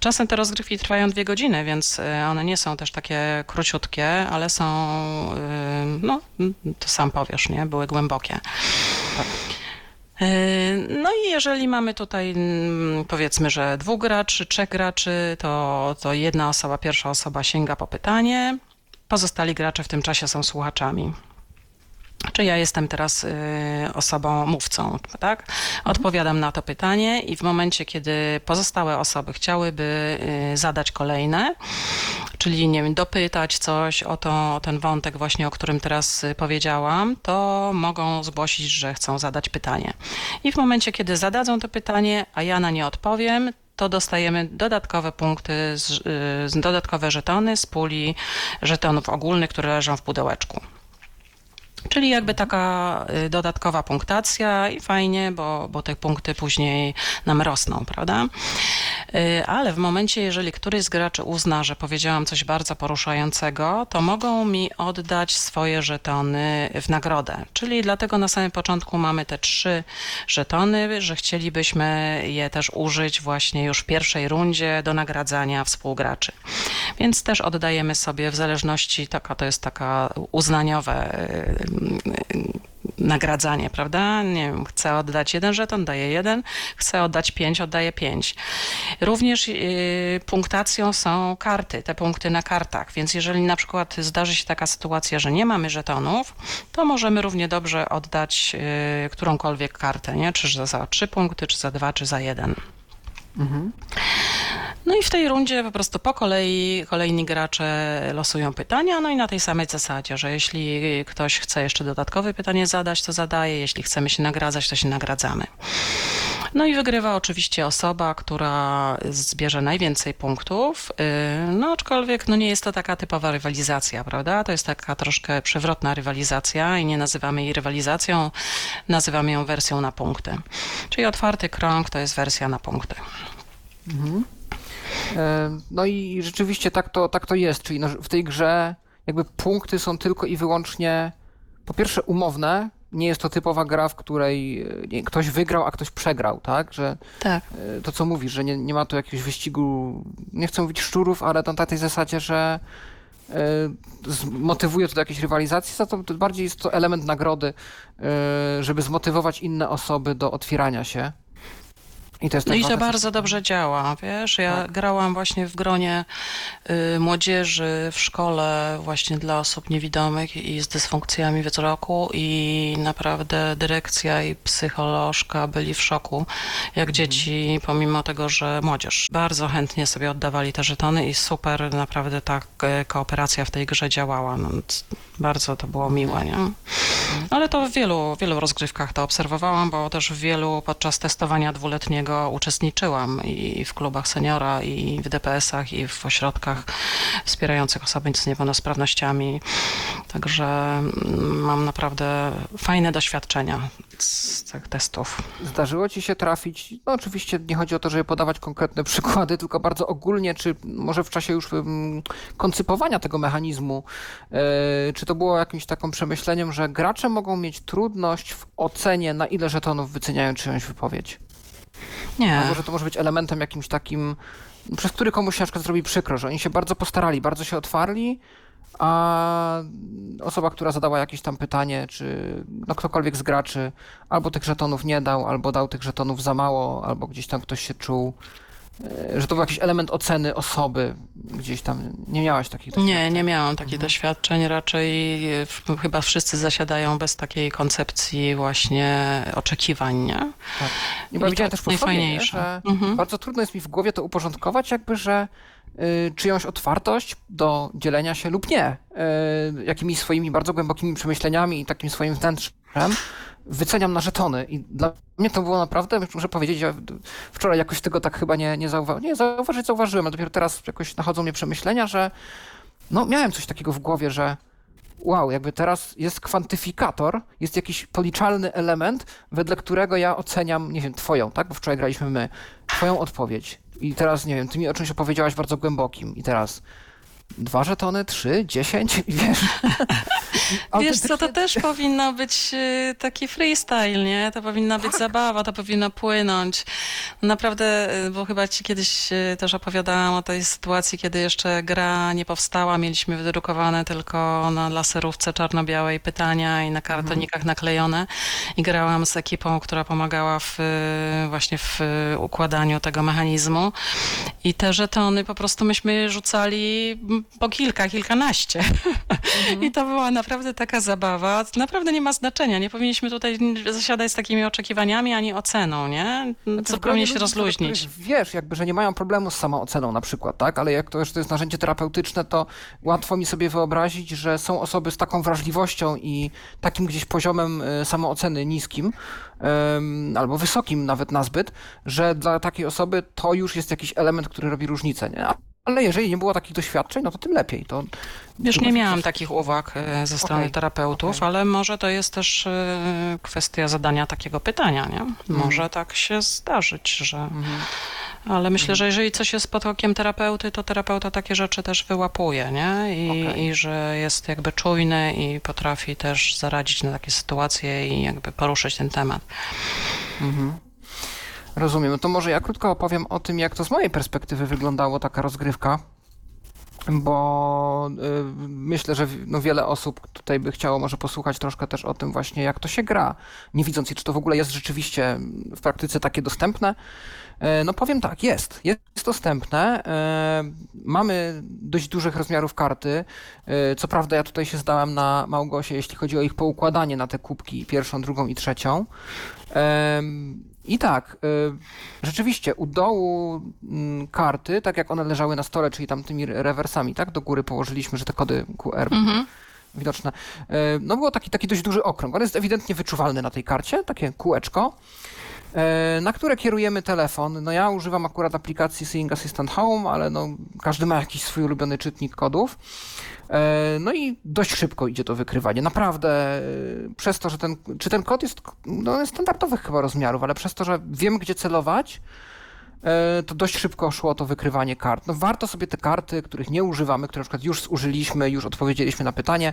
Czasem te rozgrywki trwają dwie godziny, więc y, one nie są też takie króciutkie, ale są, y, no to sam powiesz, nie? Były głębokie. Yy, No i jeżeli mamy tutaj mm, powiedzmy, że dwóch graczy, trzech graczy, to, to jedna osoba, pierwsza osoba sięga po pytanie, pozostali gracze w tym czasie są słuchaczami. Czy ja jestem teraz y, osobą mówcą, tak? Odpowiadam na to pytanie i w momencie, kiedy pozostałe osoby chciałyby y, zadać kolejne, czyli nie wiem, dopytać coś o, to, o ten wątek właśnie, o którym teraz y, powiedziałam, to mogą zgłosić, że chcą zadać pytanie. I w momencie, kiedy zadadzą to pytanie, a ja na nie odpowiem, to dostajemy dodatkowe punkty, z, y, dodatkowe żetony z puli żetonów ogólnych, które leżą w pudełeczku. Czyli jakby taka y, dodatkowa punktacja i fajnie, bo, bo te punkty później nam rosną, prawda? Y, Ale w momencie, jeżeli któryś z graczy uzna, że powiedziałam coś bardzo poruszającego, to mogą mi oddać swoje żetony w nagrodę. Czyli dlatego na samym początku mamy te trzy żetony, że chcielibyśmy je też użyć właśnie już w pierwszej rundzie do nagradzania współgraczy. Więc też oddajemy sobie w zależności, taka to jest taka uznaniowe y, nagradzanie, prawda? Nie wiem, chcę oddać jeden żeton, daję jeden, chcę oddać pięć, oddaję pięć. Również y, punktacją są karty, te punkty na kartach, więc jeżeli na przykład zdarzy się taka sytuacja, że nie mamy żetonów, to możemy równie dobrze oddać y, którąkolwiek kartę, nie? Czy za, za trzy punkty, czy za dwa, czy za jeden. No i w tej rundzie po prostu po kolei kolejni gracze losują pytania, no i na tej samej zasadzie, że jeśli ktoś chce jeszcze dodatkowe pytanie zadać, to zadaje, jeśli chcemy się nagradzać, to się nagradzamy. No i wygrywa oczywiście osoba, która zbierze najwięcej punktów, yy, no aczkolwiek no nie jest to taka typowa rywalizacja, prawda? To jest taka troszkę przewrotna rywalizacja i nie nazywamy jej rywalizacją, nazywamy ją wersją na punkty. Czyli otwarty krąg to jest wersja na punkty. E, No i rzeczywiście tak to, tak to jest, czyli w tej grze jakby punkty są tylko i wyłącznie po pierwsze umowne, nie jest to typowa gra, w której e, ktoś wygrał, a ktoś przegrał, tak? Że Tak. e, to co mówisz, że nie, nie ma tu jakiegoś wyścigu, nie chcę mówić szczurów, ale na takiej zasadzie, że zmotywuje to do jakiejś rywalizacji, za to bardziej jest to element nagrody, żeby zmotywować inne osoby do otwierania się. I to jest No i to bardzo dobrze działa, wiesz, ja Tak. grałam właśnie w gronie y, młodzieży w szkole właśnie dla osób niewidomych i z dysfunkcjami wzroku i naprawdę dyrekcja i psycholożka byli w szoku, jak dzieci, pomimo tego, że młodzież. Bardzo chętnie sobie oddawali te żetony i super naprawdę ta e, kooperacja w tej grze działała, no, bardzo to było miłe, nie? Ale to w wielu, wielu rozgrywkach to obserwowałam, bo też w wielu podczas testowania dwuletniego uczestniczyłam i w klubach seniora, i w DPS-ach, i w ośrodkach wspierających osoby z niepełnosprawnościami. Także mm, mam naprawdę fajne doświadczenia z tych testów. Zdarzyło ci się trafić, no oczywiście nie chodzi o to, żeby podawać konkretne przykłady, tylko bardzo ogólnie, czy może w czasie już koncypowania tego mechanizmu, e, czy to było jakimś takim przemyśleniem, że gracze mogą mieć trudność w ocenie, na ile żetonów wyceniają czyjąś wypowiedź? Nie. Albo że to może być elementem jakimś takim, przez który komuś się na przykład zrobi przykro, że oni się bardzo postarali, bardzo się otwarli, a osoba, która zadała jakieś tam pytanie, czy no ktokolwiek z graczy albo tych żetonów nie dał, albo dał tych żetonów za mało, albo gdzieś tam ktoś się czuł, że to był jakiś element oceny osoby, gdzieś tam nie miałaś takich Nie, nie miałam takich Mhm. doświadczeń. Raczej e, chyba wszyscy zasiadają bez takiej koncepcji właśnie oczekiwań, nie? Bo ja I widziałem też po sobie, że Mhm. bardzo trudno jest mi w głowie to uporządkować, jakby, że y, czyjąś otwartość do dzielenia się lub nie, y, jakimiś swoimi bardzo głębokimi przemyśleniami i takim swoim wnętrzem wyceniam na żetony. I dla mnie to było naprawdę, muszę powiedzieć, ja wczoraj jakoś tego tak chyba nie, nie zauważyłem. Nie, zauważyć zauważyłem, a dopiero teraz jakoś nachodzą mnie przemyślenia, że no miałem coś takiego w głowie, że wow, jakby teraz jest kwantyfikator, jest jakiś policzalny element, wedle którego ja oceniam, nie wiem, twoją, tak? Bo wczoraj graliśmy my, twoją odpowiedź. I teraz, nie wiem, ty mi o czymś opowiedziałaś bardzo głębokim. I teraz dwa żetony, trzy, dziesięć, wiesz. Wiesz co, to też powinno być e, taki freestyle, nie? To powinna Tak. być zabawa, to powinno płynąć. Naprawdę, e, bo chyba ci kiedyś e, też opowiadałam o tej sytuacji, kiedy jeszcze gra nie powstała, mieliśmy wydrukowane tylko na laserówce czarno-białej pytania i na kartonikach naklejone i grałam z ekipą, która pomagała w, właśnie w układaniu tego mechanizmu i te żetony po prostu myśmy rzucali po kilka, kilkanaście. I to była naprawdę taka zabawa. Naprawdę nie ma znaczenia. Nie powinniśmy tutaj zasiadać z takimi oczekiwaniami ani oceną, nie? Znaczy, Zupełnie gronie się rozluźnić. których Wiesz, jakby, że nie mają problemu z samooceną na przykład, tak? Ale jak to już to jest narzędzie terapeutyczne, to łatwo mi sobie wyobrazić, że są osoby z taką wrażliwością i takim gdzieś poziomem e, samooceny niskim, albo wysokim nawet nazbyt, że dla takiej osoby to już jest jakiś element, który robi różnicę, nie? Ale jeżeli nie było takich doświadczeń, no to tym lepiej. To Wiesz, nie miałam takich uwag e, ze strony Okej, terapeutów, okej. ale może to jest też e, kwestia zadania takiego pytania, nie? Mhm. Może tak się zdarzyć, że... Ale myślę, że jeżeli coś jest pod okiem terapeuty, to terapeuta takie rzeczy też wyłapuje, nie? I, Okej. I że jest jakby czujny i potrafi też zaradzić na takie sytuacje i jakby poruszyć ten temat. Rozumiem. No to może ja krótko opowiem o tym, jak to z mojej perspektywy wyglądało taka rozgrywka, bo y, myślę, że no, wiele osób tutaj by chciało może posłuchać troszkę też o tym właśnie, jak to się gra, nie widząc, czy to w ogóle jest rzeczywiście w praktyce takie dostępne. E, No powiem tak, jest. Jest dostępne. E, Mamy dość dużych rozmiarów karty. E, Co prawda ja tutaj się zdałem na Małgosie, jeśli chodzi o ich poukładanie na te kubki, pierwszą, drugą i trzecią. I tak, rzeczywiście u dołu mm, karty, tak jak one leżały na stole, czyli tam tymi rewersami, tak, do góry położyliśmy, że te kody QR Mhm. widoczne. No było taki, taki dość duży okrąg. On jest ewidentnie wyczuwalny na tej karcie, takie kółeczko, na które kierujemy telefon. No ja używam akurat aplikacji Seeing Assistant Home, ale no każdy ma jakiś swój ulubiony czytnik kodów. E, No i dość szybko idzie to wykrywanie. Naprawdę e, przez to, że ten, czy ten kod jest no, standardowych chyba rozmiarów, ale przez to, że wiem gdzie celować, e, to dość szybko szło to wykrywanie kart. No warto sobie te karty, których nie używamy, które na przykład już zużyliśmy, już odpowiedzieliśmy na pytanie,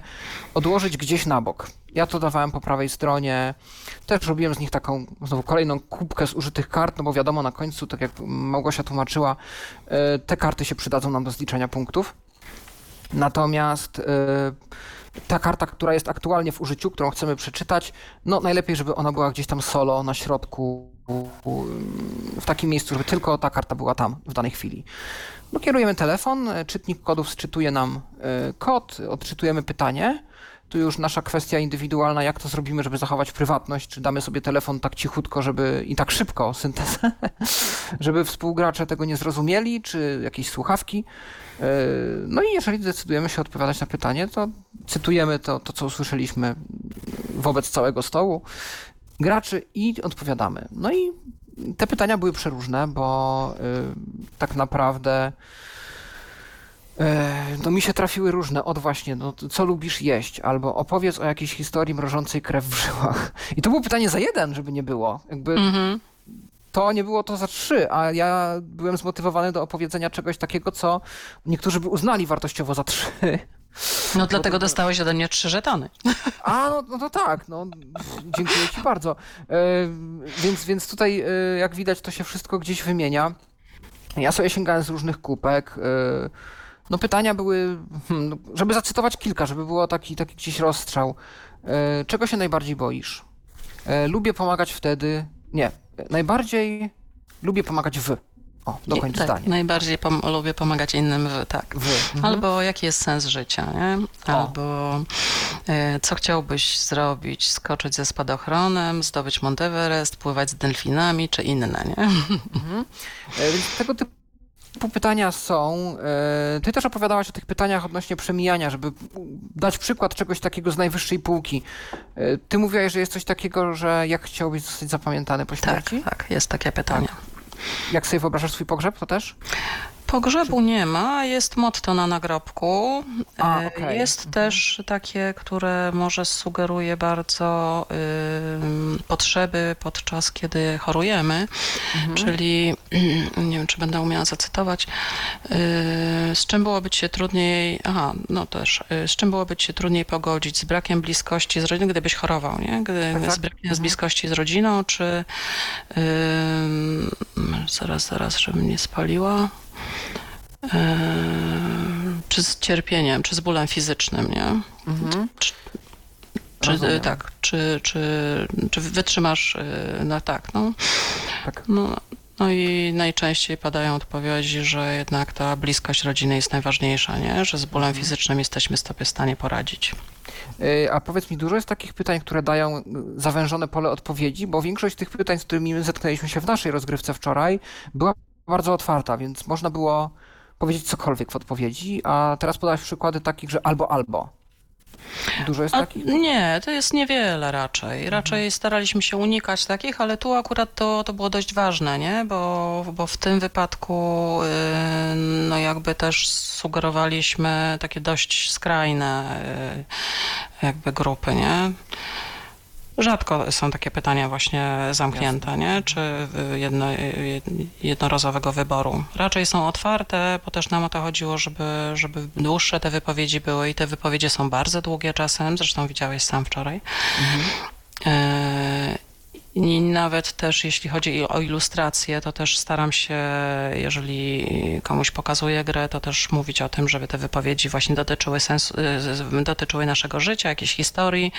odłożyć gdzieś na bok. Ja to dawałem po prawej stronie. Też robiłem z nich taką, znowu kolejną kubkę z użytych kart, no bo wiadomo, na końcu, tak jak Małgosia tłumaczyła, e, te karty się przydadzą nam do zliczenia punktów. Natomiast e, ta karta, która jest aktualnie w użyciu, którą chcemy przeczytać, no najlepiej, żeby ona była gdzieś tam solo na środku, w takim miejscu, żeby tylko ta karta była tam w danej chwili. No, kierujemy telefon, e, czytnik kodów sczytuje nam e, kod, odczytujemy pytanie. Tu już nasza kwestia indywidualna, jak to zrobimy, żeby zachować prywatność, czy damy sobie telefon tak cichutko, żeby i tak szybko syntezę, żeby współgracze tego nie zrozumieli, czy jakieś słuchawki. E, No i jeżeli decydujemy się odpowiadać na pytanie, to cytujemy to, to co usłyszeliśmy wobec całego stołu graczy i odpowiadamy. No i te pytania były przeróżne, bo y, tak naprawdę y, no mi się trafiły różne, od właśnie, no, co lubisz jeść, albo opowiedz o jakiejś historii mrożącej krew w żyłach. I to było pytanie za jeden, żeby nie było. Jakby Mhm. to nie było to za trzy, a ja byłem zmotywowany do opowiedzenia czegoś takiego, co niektórzy by uznali wartościowo za trzy. No dlatego dostałeś ode mnie trzy żetony. A, no, no to tak, no, dziękuję ci bardzo. E, więc, więc tutaj, e, jak widać, to się wszystko gdzieś wymienia. Ja sobie sięgałem z różnych kupek. E, no pytania były, hmm, no, żeby zacytować kilka, żeby było taki, taki gdzieś rozstrzał. E, czego się najbardziej boisz? E, lubię pomagać wtedy... Nie, najbardziej lubię pomagać w. O, dokończ tak, zdanie. Najbardziej pom- lubię pomagać innym, w, tak. W. Mhm. Albo jaki jest sens życia, nie? Albo e, co chciałbyś zrobić? Skoczyć ze spadochronem, zdobyć Monteverest, pływać z delfinami, czy inne, nie? E, Więc tego typu pytania są. E, Ty też opowiadałaś o tych pytaniach odnośnie przemijania, żeby dać przykład czegoś takiego z najwyższej półki. E, Ty mówiłaś, że jest coś takiego, że jak chciałbyś zostać zapamiętany po Tak, śmierci? tak, jest takie pytanie. Jak sobie wyobrażasz swój pogrzeb, to też? Pogrzebu nie ma, jest motto na nagrobku. A, E, okej. Jest Mhm. też takie, które może sugeruje bardzo ym, potrzeby podczas kiedy chorujemy, Mhm. czyli nie wiem, czy będę umiała zacytować, yy, z czym byłoby ci się trudniej, aha, no też, yy, z czym byłoby ci się trudniej pogodzić, z brakiem bliskości z rodziną, gdybyś chorował, nie? Gdy, Tak, tak. Z brakiem z Mhm. bliskości z rodziną, czy zaraz, zaraz, żebym nie spaliła. Ym, czy z cierpieniem, czy z bólem fizycznym, nie? Mhm. Czy, Rozumiem. y, tak, czy, czy, czy wytrzymasz, y, no tak, no. Tak. No, no i najczęściej padają odpowiedzi, że jednak ta bliskość rodziny jest najważniejsza, nie? Że z bólem Mhm. fizycznym jesteśmy sobie w stanie poradzić. E, A powiedz mi, dużo jest takich pytań, które dają y, zawężone pole odpowiedzi, bo większość tych pytań, z którymi my zetknęliśmy się w naszej rozgrywce wczoraj, była bardzo otwarta, więc można było powiedzieć cokolwiek w odpowiedzi, a teraz podałaś przykłady takich, że albo, albo. Dużo jest takich? nie, to jest niewiele raczej. Raczej staraliśmy się unikać takich, ale tu akurat to, to było dość ważne, nie? Bo, bo w tym wypadku y, no jakby też sugerowaliśmy takie dość skrajne y, jakby grupy, nie? Rzadko są takie pytania właśnie zamknięte, nie? Czy jedno, jednorazowego wyboru. Raczej są otwarte, bo też nam o to chodziło, żeby, żeby dłuższe te wypowiedzi były i te wypowiedzi są bardzo długie czasem, zresztą widziałeś sam wczoraj. E, I nawet też jeśli chodzi o ilustrację, to też staram się, jeżeli komuś pokazuję grę, to też mówić o tym, żeby te wypowiedzi właśnie dotyczyły sensu, dotyczyły naszego życia, jakiejś historii,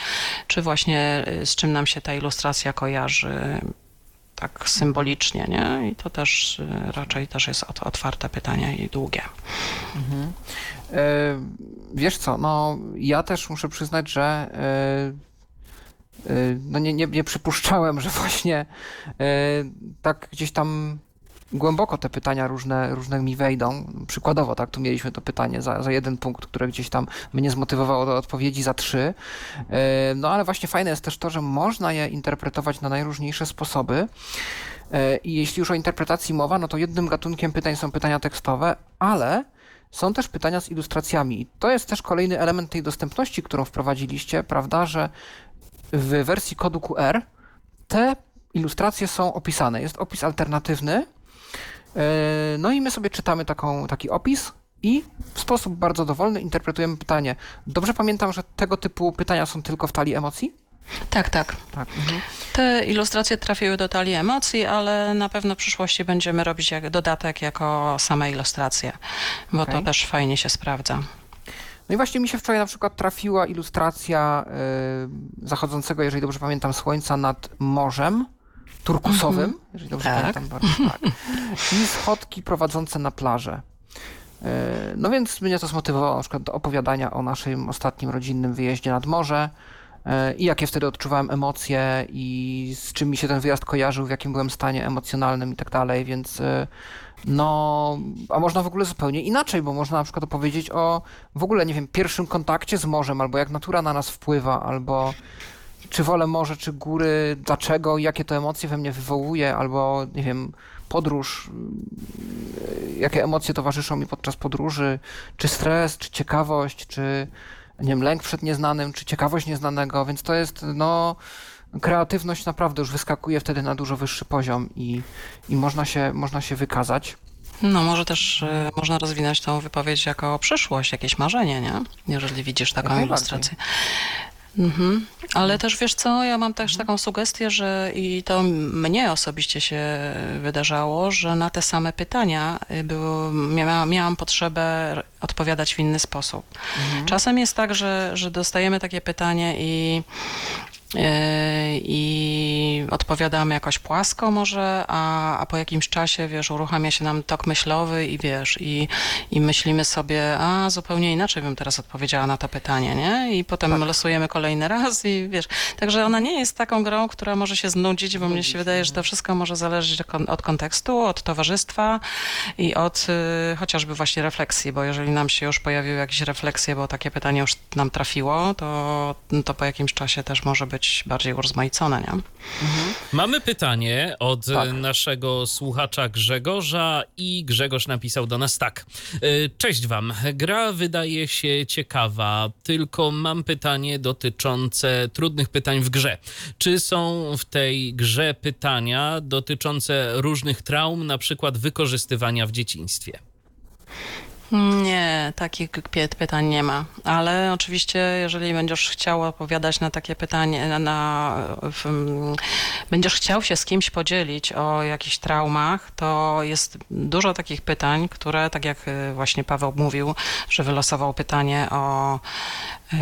czy właśnie y, z czym nam się ta ilustracja kojarzy tak symbolicznie, nie? I to też y, raczej też jest ot- otwarte pytanie i długie. E, wiesz co, no ja też muszę przyznać, że e, no nie, nie, nie przypuszczałem, że właśnie e, tak gdzieś tam głęboko te pytania różne, różne mi wejdą. Przykładowo, tak, tu mieliśmy to pytanie za, za jeden punkt, które gdzieś tam mnie zmotywowało do odpowiedzi za trzy. E, No ale właśnie fajne jest też to, że można je interpretować na najróżniejsze sposoby. I jeśli już o interpretacji mowa, no to jednym gatunkiem pytań są pytania tekstowe, ale są też pytania z ilustracjami. I to jest też kolejny element tej dostępności, którą wprowadziliście, prawda, że w wersji kodu QR te ilustracje są opisane. Jest opis alternatywny. E, No i my sobie czytamy taką, taki opis i w sposób bardzo dowolny interpretujemy pytanie. Dobrze pamiętam, że tego typu pytania są tylko w talii emocji? Tak, tak. Tak. Mhm. Te ilustracje trafiły do talii emocji, ale na pewno w przyszłości będziemy robić jak dodatek jako same ilustracje, bo to Okej. też fajnie się sprawdza. No i właśnie mi się wczoraj na przykład trafiła ilustracja y, zachodzącego, jeżeli dobrze pamiętam, słońca nad morzem turkusowym, jeżeli dobrze Tak. pamiętam bardzo tak. I schodki prowadzące na plażę. Y, No więc mnie to zmotywowało na przykład do opowiadania o naszym ostatnim rodzinnym wyjeździe nad morze y, i jakie wtedy odczuwałem emocje i z czym mi się ten wyjazd kojarzył, w jakim byłem stanie emocjonalnym i tak dalej, więc no, a można w ogóle zupełnie inaczej, bo można na przykład opowiedzieć o w ogóle, nie wiem, pierwszym kontakcie z morzem, albo jak natura na nas wpływa, albo czy wolę morze, czy góry, dlaczego, jakie to emocje we mnie wywołuje, albo nie wiem, podróż, yy, jakie emocje towarzyszą mi podczas podróży, czy stres, czy ciekawość, czy nie wiem, lęk przed nieznanym, czy ciekawość nieznanego, więc to jest, no, kreatywność naprawdę już wyskakuje wtedy na dużo wyższy poziom i, i można, się, można się wykazać. No może też y, można rozwinąć tą wypowiedź jako przyszłość, jakieś marzenie, nie? Jeżeli widzisz taką najbardziej. ilustrację. Mhm. Ale też wiesz co, ja mam też taką sugestię, że i to mnie osobiście się wydarzało, że na te same pytania y, było, miałam, miałam potrzebę odpowiadać w inny sposób. Czasem jest tak, że, że dostajemy takie pytanie i i odpowiadamy jakoś płasko może, a, a po jakimś czasie, wiesz, uruchamia się nam tok myślowy i wiesz, i, i myślimy sobie, a zupełnie inaczej bym teraz odpowiedziała na to pytanie, nie? I potem losujemy kolejny raz i wiesz, także ona nie jest taką grą, która może się znudzić, bo mnie się wydaje, że to wszystko może zależeć od kontekstu, od towarzystwa i od y, chociażby właśnie refleksji, bo jeżeli nam się już pojawiły jakieś refleksje, bo takie pytanie już nam trafiło, to, to po jakimś czasie też może być bardziej urozmaicone, nie? Mamy pytanie od Tak. naszego słuchacza Grzegorza i Grzegorz napisał do nas tak. E, Cześć wam. Gra wydaje się ciekawa, tylko mam pytanie dotyczące trudnych pytań w grze. Czy są w tej grze pytania dotyczące różnych traum, na przykład wykorzystywania w dzieciństwie? Nie, takich pytań nie ma, ale oczywiście jeżeli będziesz chciał odpowiadać na takie pytanie, na, na w, będziesz chciał się z kimś podzielić o jakichś traumach, to jest dużo takich pytań, które, tak jak y, właśnie Paweł mówił, że wylosował pytanie o,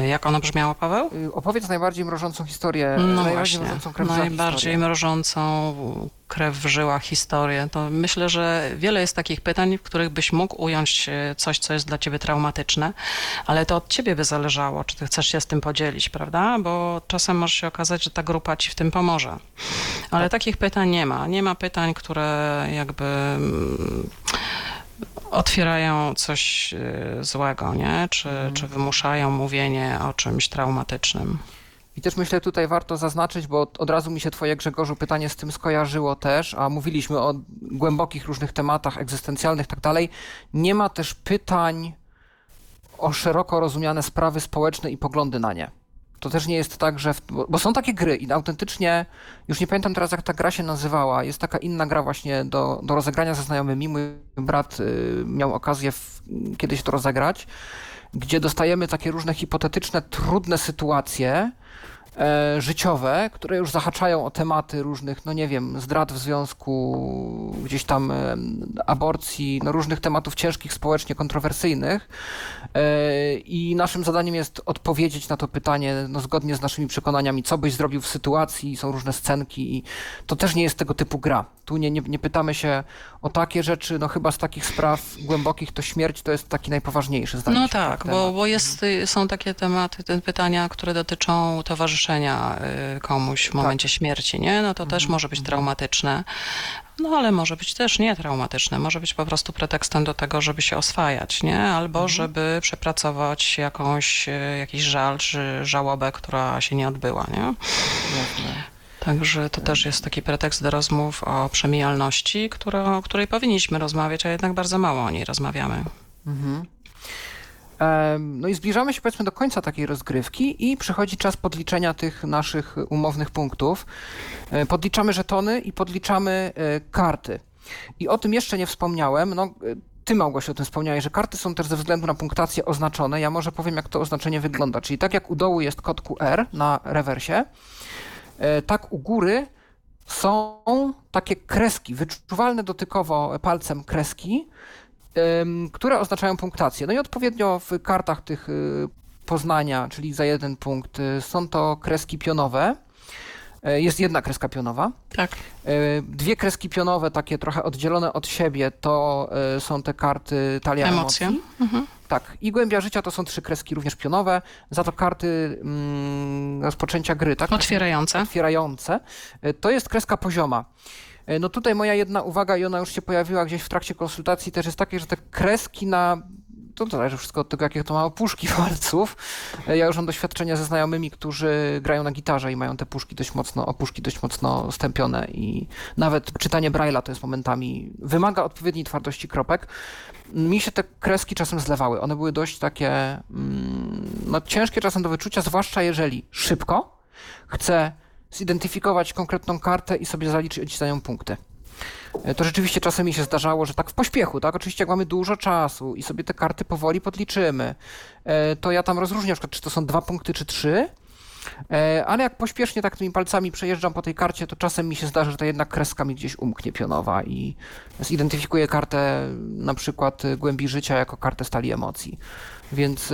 jak ono brzmiało, Paweł? Y, Opowiedz najbardziej mrożącą historię, No najbardziej właśnie, mrożącą krew najbardziej historię. mrożącą krew w żyłach historię. To myślę, że wiele jest takich pytań, w których byś mógł ująć e, coś, co jest dla ciebie traumatyczne, ale to od ciebie by zależało, czy ty chcesz się z tym podzielić, prawda? Bo czasem może się okazać, że ta grupa ci w tym pomoże. Ale takich pytań nie ma. Nie ma pytań, które jakby mm, otwierają coś e, złego, nie? Czy, czy wymuszają mówienie o czymś traumatycznym. I też myślę tutaj warto zaznaczyć, bo od- razu mi się twoje Grzegorzu pytanie z tym skojarzyło też, a mówiliśmy o głębokich różnych tematach egzystencjalnych i tak dalej. Nie ma też pytań o szeroko rozumiane sprawy społeczne i poglądy na nie. To też nie jest tak, że. W, bo, są takie gry i autentycznie, już nie pamiętam teraz, jak ta gra się nazywała. Jest taka inna gra właśnie do, do rozegrania ze znajomymi. Mój brat y, miał okazję w, kiedyś to rozegrać, gdzie dostajemy takie różne hipotetyczne, trudne sytuacje e, życiowe, które już zahaczają o tematy różnych, no nie wiem, zdrad w związku, gdzieś tam e, aborcji, no różnych tematów ciężkich społecznie, kontrowersyjnych. E, I naszym zadaniem jest odpowiedzieć na to pytanie, no zgodnie z naszymi przekonaniami, co byś zrobił w sytuacji, są różne scenki i to też nie jest tego typu gra. Tu nie, nie, nie pytamy się o takie rzeczy, no chyba z takich spraw głębokich to śmierć to jest taki najpoważniejszy, zdaje No tak, bo, temat. bo jest, y, są takie tematy, te pytania, które dotyczą towarzyszenia y, komuś w momencie śmierci, nie? No to też może być traumatyczne. No ale może być też nie traumatyczne, może być po prostu pretekstem do tego, żeby się oswajać, nie? Albo żeby przepracować jakąś, y, jakiś żal czy żałobę, która się nie odbyła, nie? Jasne. Także to też jest taki pretekst do rozmów o przemijalności, która, o której powinniśmy rozmawiać, a jednak bardzo mało o niej rozmawiamy. Em, No i zbliżamy się powiedzmy do końca takiej rozgrywki i przychodzi czas podliczenia tych naszych umownych punktów. E, Podliczamy żetony i podliczamy e, karty. I o tym jeszcze nie wspomniałem. No, e, ty Małgosia o tym wspomniałeś, że karty są też ze względu na punktację oznaczone. Ja może powiem, jak to oznaczenie wygląda. Czyli tak jak u dołu jest kod QR na rewersie, tak u góry są takie kreski, wyczuwalne dotykowo palcem kreski, które oznaczają punktację. No i odpowiednio w kartach tych y, Poznania, czyli za jeden punkt, y, są to kreski pionowe. E, Jest jedna kreska pionowa. Tak. E, Dwie kreski pionowe, takie trochę oddzielone od siebie, to e, są te karty talia Emocje. emocji. Mhm. Tak, i głębia życia to są trzy kreski również pionowe, za to karty mm, rozpoczęcia gry, tak? Otwierające. otwierające, to jest kreska pozioma. No tutaj moja jedna uwaga i ona już się pojawiła gdzieś w trakcie konsultacji też jest takie, że te kreski na to zależy wszystko od tego, jakie to ma opuszki palców. Y, Ja już mam doświadczenia ze znajomymi, którzy grają na gitarze i mają te puszki dość mocno, opuszki dość mocno stępione i nawet czytanie Braille'a to jest momentami, wymaga odpowiedniej twardości kropek. Mi się te kreski czasem zlewały. One były dość takie, mm, no ciężkie czasem do wyczucia, zwłaszcza jeżeli szybko, chcę zidentyfikować konkretną kartę i sobie zaliczyć za nią punkty. E, to rzeczywiście czasem mi się zdarzało, że tak w pośpiechu, tak? Oczywiście jak mamy dużo czasu i sobie te karty powoli podliczymy, e, to ja tam rozróżniam na przykład, czy to są dwa punkty, czy trzy, e, ale jak pośpiesznie tak tymi palcami przejeżdżam po tej karcie, to czasem mi się zdarza, że ta jedna kreska mi gdzieś umknie pionowa i zidentyfikuję kartę na przykład głębi życia jako kartę stali emocji. Więc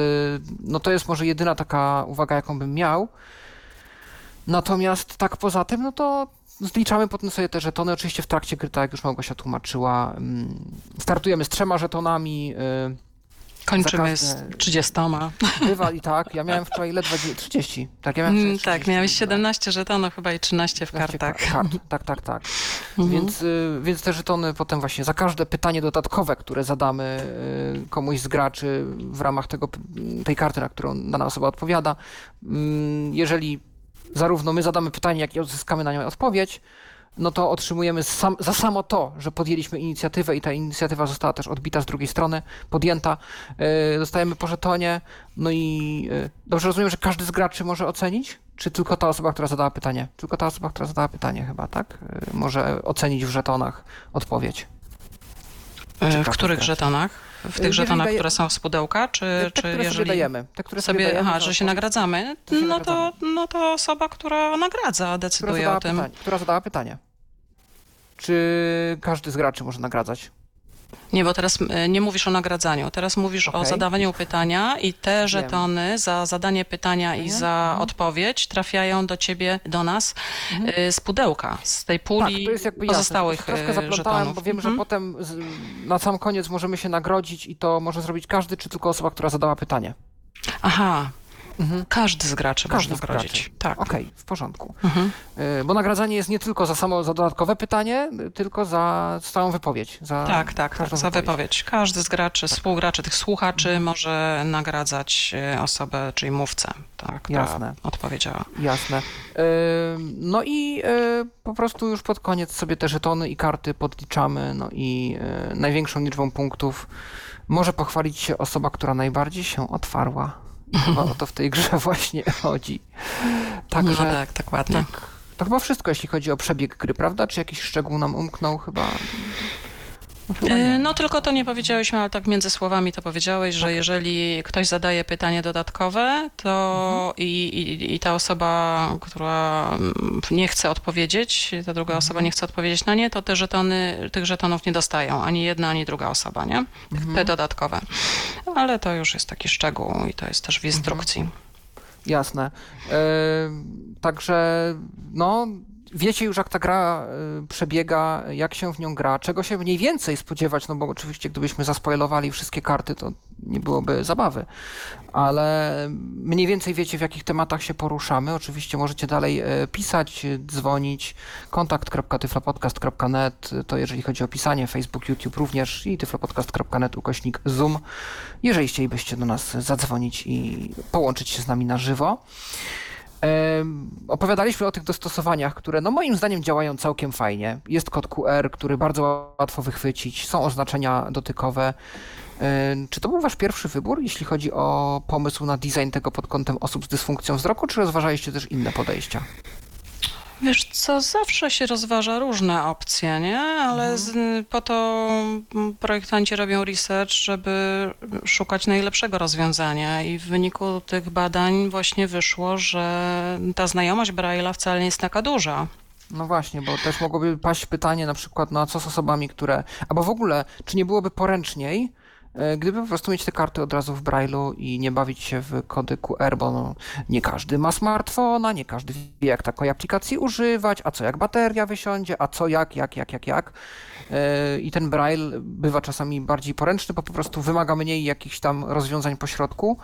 no to jest może jedyna taka uwaga, jaką bym miał. Natomiast tak poza tym, no to zliczamy potem sobie te żetony. Oczywiście w trakcie gry, tak jak już Małgosia tłumaczyła, mm, startujemy z trzema żetonami. y, Kończymy z każde- 30. Bywa i tak. Ja miałem wczoraj ledwo dzie- 30. Tak, ja miałem Mm, wczoraj tak, 30, miałeś no. 17 żetonów chyba i 13 w 15 kartach. Kart, tak, tak, tak. Mhm. Więc, y, więc te żetony potem właśnie za każde pytanie dodatkowe, które zadamy y, komuś z graczy w ramach tego, tej karty, na którą dana osoba odpowiada, mm, jeżeli zarówno my zadamy pytanie, jak i odzyskamy na nią odpowiedź, no to otrzymujemy sam, za samo to, że podjęliśmy inicjatywę i ta inicjatywa została też odbita z drugiej strony, podjęta, y, dostajemy po żetonie, no i y, dobrze rozumiem, że każdy z graczy może ocenić? Czy tylko ta osoba, która zadała pytanie? Tylko ta osoba, która zadała pytanie chyba, tak? Y, Może ocenić w żetonach odpowiedź. E, W których też. żetonach? W tych Jeżeli żetonach, daje- które są z pudełka, czy, Te, czy które sobie jeżeli dajemy. Te, które sobie, sobie, dajemy, aha, że się nagradzamy, To się no to, no to osoba, która nagradza, która decyduje zadała, o tym. pytanie, która zadała pytanie. Czy każdy z graczy może nagradzać? Nie, bo teraz e, nie mówisz o nagradzaniu, teraz mówisz o Okej. zadawaniu pytania i te żetony za zadanie pytania i Mhm, za mhm. odpowiedź trafiają do ciebie, do nas e, z pudełka, z tej Tak, puli to jest jakby jasne. pozostałych Troszkę e, zaplątałem, żetonów. bo wiem, że Mhm. potem na sam koniec możemy się nagrodzić i to może zrobić każdy, czy tylko osoba, która zadała pytanie. Aha, Mhm. każdy z graczy Każdy można z graczy. nagrodzić. Tak. Okej, w porządku. Mhm. Y, Bo nagradzanie jest nie tylko za samo za dodatkowe pytanie, y, tylko za całą wypowiedź. Za Tak, tak, każdą za wypowiedź. Każdy z graczy, współgraczy, tych słuchaczy może nagradzać e, osobę, czyli mówcę, tak, która Jasne. odpowiedziała. Jasne. Y, No i y, po prostu już pod koniec sobie te żetony i karty podliczamy, no i y, największą liczbą punktów może pochwalić się osoba, która najbardziej się otwarła. I chyba o to w tej grze właśnie chodzi. Także no tak, dokładnie. tak. To chyba wszystko, jeśli chodzi o przebieg gry, prawda? Czy jakiś szczegół nam umknął? Chyba. No. E, No tylko to nie powiedziałyśmy, ale tak między słowami to powiedziałeś, Tak. że jeżeli ktoś zadaje pytanie dodatkowe, to Mhm. i, i, i ta osoba, która mm, nie chce odpowiedzieć, ta druga osoba Mhm. nie chce odpowiedzieć na nie, to te żetony, tych żetonów nie dostają ani jedna, ani druga osoba, nie? Mhm. Te dodatkowe. Ale to już jest taki szczegół i to jest też w instrukcji. Jasne. E, także, no, wiecie już, jak ta gra e, przebiega, jak się w nią gra, czego się mniej więcej spodziewać, no bo oczywiście, gdybyśmy zaspoilowali wszystkie karty, to nie byłoby zabawy. Ale mniej więcej wiecie, w jakich tematach się poruszamy. Oczywiście możecie dalej e, pisać, dzwonić. kontakt.tyflopodcast.net to jeżeli chodzi o pisanie, Facebook, YouTube również i tyflopodcast.net ukośnik Zoom, jeżeli chcielibyście do nas zadzwonić i połączyć się z nami na żywo. Opowiadaliśmy o tych dostosowaniach, które no moim zdaniem działają całkiem fajnie. Jest kod QR, który bardzo łatwo wychwycić, są oznaczenia dotykowe. Czy to był wasz pierwszy wybór, jeśli chodzi o pomysł na design tego pod kątem osób z dysfunkcją wzroku, czy rozważaliście też inne podejścia? Wiesz co, zawsze się rozważa różne opcje, nie? Ale z, po to mm, projektanci robią research, żeby szukać najlepszego rozwiązania i w wyniku tych badań właśnie wyszło, że ta znajomość Braille'a wcale nie jest taka duża. No właśnie, bo też mogłoby paść pytanie na przykład, no a co z osobami, które... Albo w ogóle, czy nie byłoby poręczniej, gdyby po prostu mieć te karty od razu w Braille'u i nie bawić się w kody QR, bo no, nie każdy ma smartfona, nie każdy wie, jak takiej aplikacji używać, a co jak bateria wysiądzie, a co jak, jak, jak, jak, jak. E, I ten Braille bywa czasami bardziej poręczny, bo po prostu wymaga mniej jakichś tam rozwiązań po środku.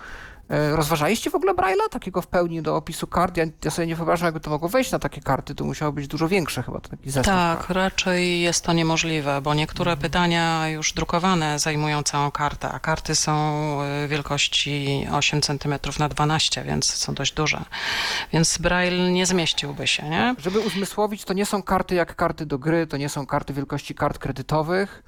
E, Rozważaliście w ogóle Braille'a, takiego w pełni do opisu kart? Ja, ja sobie nie wyobrażam, jakby to mogło wejść na takie karty, to musiało być dużo większe chyba, taki zestaw Tak, kart. raczej jest to niemożliwe, bo niektóre pytania już drukowane zajmują całą kartę, a karty są y, wielkości 8 cm na 12, więc są dość duże. Więc Braille nie zmieściłby się, nie? Żeby uzmysłowić, to nie są karty jak karty do gry, to nie są karty wielkości kart kredytowych,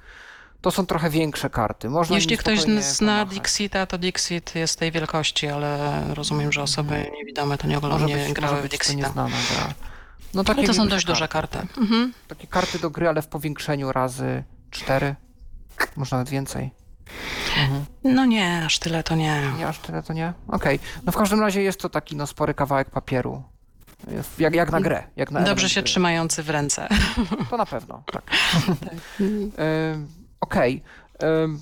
to są trochę większe karty. Można Jeśli ktoś zna. Dixita, to Dixit jest tej wielkości, ale rozumiem, że osoby niewidome to nie, Może nie grały w Dixita. nieznana gra. No Ale to są dość duże karty, karty. tak. Mhm. Takie karty do gry, ale w powiększeniu razy cztery, może nawet więcej. Mhm. No nie, aż tyle to nie. Nie aż tyle to nie? Okej. No w każdym razie jest to taki no, spory kawałek papieru. Jak, jak na grę. Jak na Dobrze się gry. trzymający w ręce. To na pewno, tak. Ym, Okej. Ym,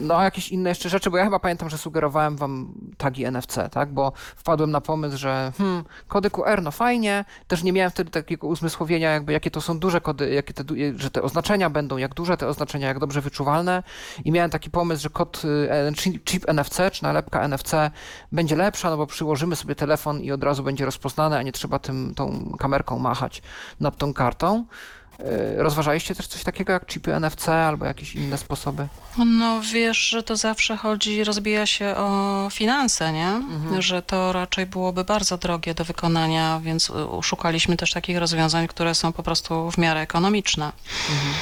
No jakieś inne jeszcze rzeczy, bo ja chyba pamiętam, że sugerowałem wam tagi NFC, tak? Bo wpadłem na pomysł, że hmm, kody QR, no fajnie. Też nie miałem wtedy takiego uzmysłowienia, jakby jakie to są duże kody, jakie te, że te oznaczenia będą, jak duże te oznaczenia, jak dobrze wyczuwalne. I miałem taki pomysł, że kod, y, chip, chip NFC, czy nalepka NFC będzie lepsza, no bo przyłożymy sobie telefon i od razu będzie rozpoznane, a nie trzeba tym, tą kamerką machać nad tą kartą. Y, Rozważaliście też coś takiego jak chipy NFC albo jakieś inne sposoby? No wiesz, że to zawsze chodzi, rozbija się o finanse, nie? Mhm. Że to raczej byłoby bardzo drogie do wykonania, więc szukaliśmy też takich rozwiązań, które są po prostu w miarę ekonomiczne. Mhm.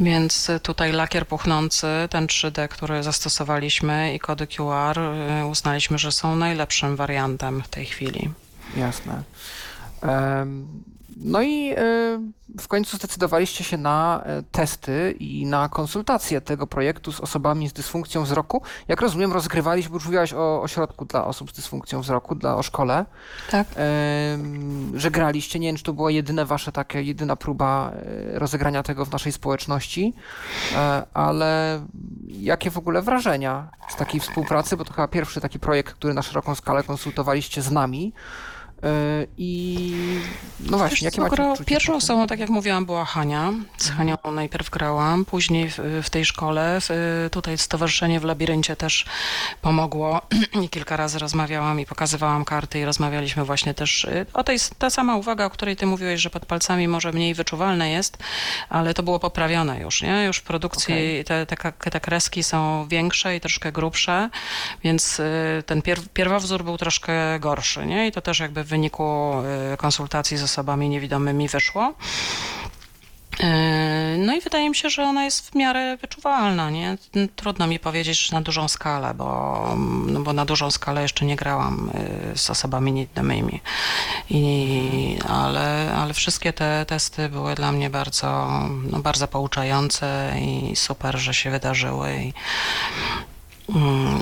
Więc tutaj lakier puchnący, ten 3D, który zastosowaliśmy i kody QR y, uznaliśmy, że są najlepszym wariantem w tej chwili. Jasne. No i e, w końcu zdecydowaliście się na e, testy i na konsultacje tego projektu z osobami z dysfunkcją wzroku. Jak rozumiem, rozgrywaliście, bo już mówiłaś o ośrodku dla osób z dysfunkcją wzroku, dla o szkole, Tak. że graliście. Nie wiem, czy to była jedyne wasze takie, jedyna próba e, rozegrania tego w naszej społeczności, ale jakie w ogóle wrażenia z takiej współpracy, bo to chyba pierwszy taki projekt, który na szeroką skalę konsultowaliście z nami. E, I no właśnie, Wiesz jakie macie gra- Pierwszą osobą, tak jak mówiłam, była Hania. Z Hanią najpierw grałam, później w, w tej szkole, w, tutaj Stowarzyszenie w Labiryncie też pomogło i kilka razy rozmawiałam i pokazywałam karty i rozmawialiśmy właśnie też y, o tej, ta sama uwaga, o której ty mówiłeś, że pod palcami może mniej wyczuwalne jest, ale to było poprawione już, nie? Już w produkcji Okej. te, te, te kreski są większe i troszkę grubsze, więc y, ten pier, pierwowzór był troszkę gorszy, nie? I to też jakby wyniku y, konsultacji z osobami niewidomymi wyszło. Y, No i wydaje mi się, że ona jest w miarę wyczuwalna, nie? Trudno mi powiedzieć, że na dużą skalę, bo, no bo na dużą skalę jeszcze nie grałam y, z osobami niewidomymi. I, ale, ale wszystkie te testy były dla mnie bardzo, no bardzo pouczające i super, że się wydarzyły. I,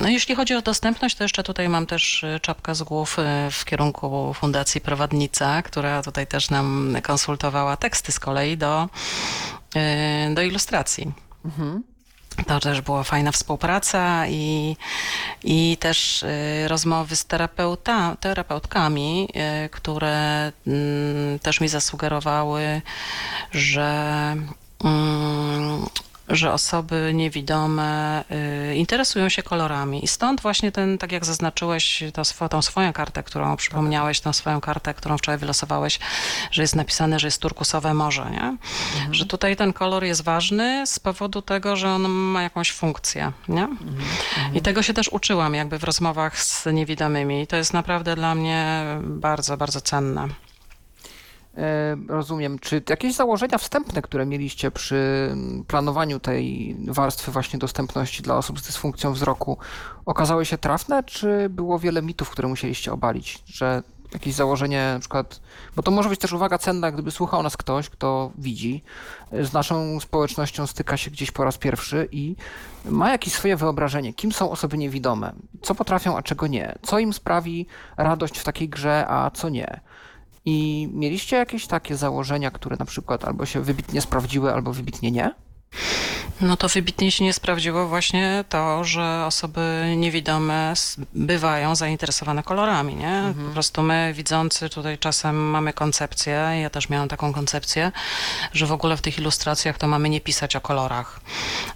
No jeśli chodzi o dostępność, to jeszcze tutaj mam też y, czapkę z głów y, w kierunku Fundacji Prowadnica, która tutaj też nam konsultowała teksty z kolei do, y, do ilustracji. Mhm. To też była fajna współpraca i, i też rozmowy z terapeuta, terapeutkami, które mm, też mi zasugerowały, że mm, że osoby niewidome y, interesują się kolorami. I stąd właśnie ten, tak jak zaznaczyłeś, to, tą swoją kartę, którą przypomniałeś, tą swoją kartę, którą wczoraj wylosowałeś, że jest napisane, że jest turkusowe morze, nie? Że tutaj ten kolor jest ważny z powodu tego, że on ma jakąś funkcję, nie? I tego się też uczyłam jakby w rozmowach z niewidomymi. I to jest naprawdę dla mnie bardzo, bardzo cenne. E, Rozumiem. Czy jakieś założenia wstępne, które mieliście przy planowaniu tej warstwy właśnie dostępności dla osób z dysfunkcją wzroku, okazały się trafne, czy było wiele mitów, które musieliście obalić? Że jakieś założenie, na przykład, bo to może być też uwaga cenna, gdyby słuchał nas ktoś, kto widzi, e, z naszą społecznością styka się gdzieś po raz pierwszy i ma jakieś swoje wyobrażenie, kim są osoby niewidome, co potrafią, a czego nie, co im sprawi radość w takiej grze, a co nie. I mieliście jakieś takie założenia, które na przykład albo się wybitnie sprawdziły, albo wybitnie nie? No to wybitnie się nie sprawdziło właśnie to, że osoby niewidome bywają zainteresowane kolorami, nie? Po prostu my widzący tutaj czasem mamy koncepcję, ja też miałam taką koncepcję, że w ogóle w tych ilustracjach to mamy nie pisać o kolorach.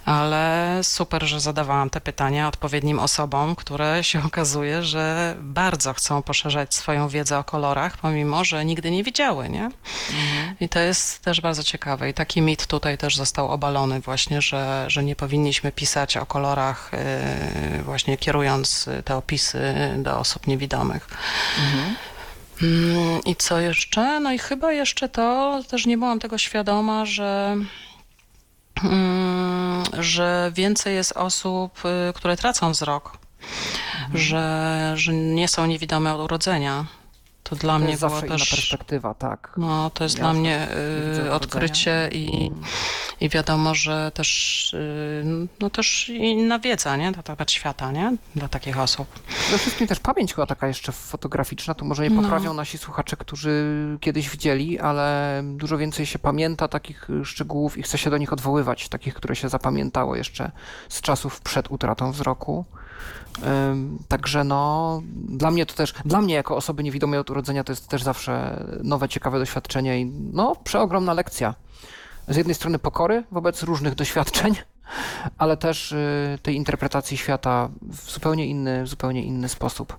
Ale super, że zadawałam te pytania odpowiednim osobom, które się okazuje, że bardzo chcą poszerzać swoją wiedzę o kolorach, pomimo, że nigdy nie widziały, nie? I to jest też bardzo ciekawe. I taki mit tutaj też został obalony właśnie, że, że nie powinniśmy pisać o kolorach, yy, właśnie kierując te opisy do osób niewidomych. Mm, I co jeszcze? No i chyba jeszcze to, też nie byłam tego świadoma, że mm, że więcej jest osób, y, które tracą wzrok, że, że nie są niewidome od urodzenia. To to dla To mnie jest było zawsze inna też... perspektywa, tak. No, to jest Ja dla mnie y, odkrycie i, i wiadomo, że też, y, no też inna wiedza, nie? Na temat świata, nie? Dla takich osób. Przede wszystkim też pamięć chyba taka jeszcze fotograficzna, tu może nie No. poprawią nasi słuchacze, którzy kiedyś widzieli, ale dużo więcej się pamięta takich y, szczegółów i chce się do nich odwoływać, takich, które się zapamiętało jeszcze z czasów przed utratą wzroku. Także no, dla mnie to też, dla mnie jako osoby niewidomej od urodzenia to jest też zawsze nowe, ciekawe doświadczenie i no, przeogromna lekcja. Z jednej strony pokory wobec różnych doświadczeń, ale też y, tej interpretacji świata w zupełnie inny, w zupełnie inny sposób.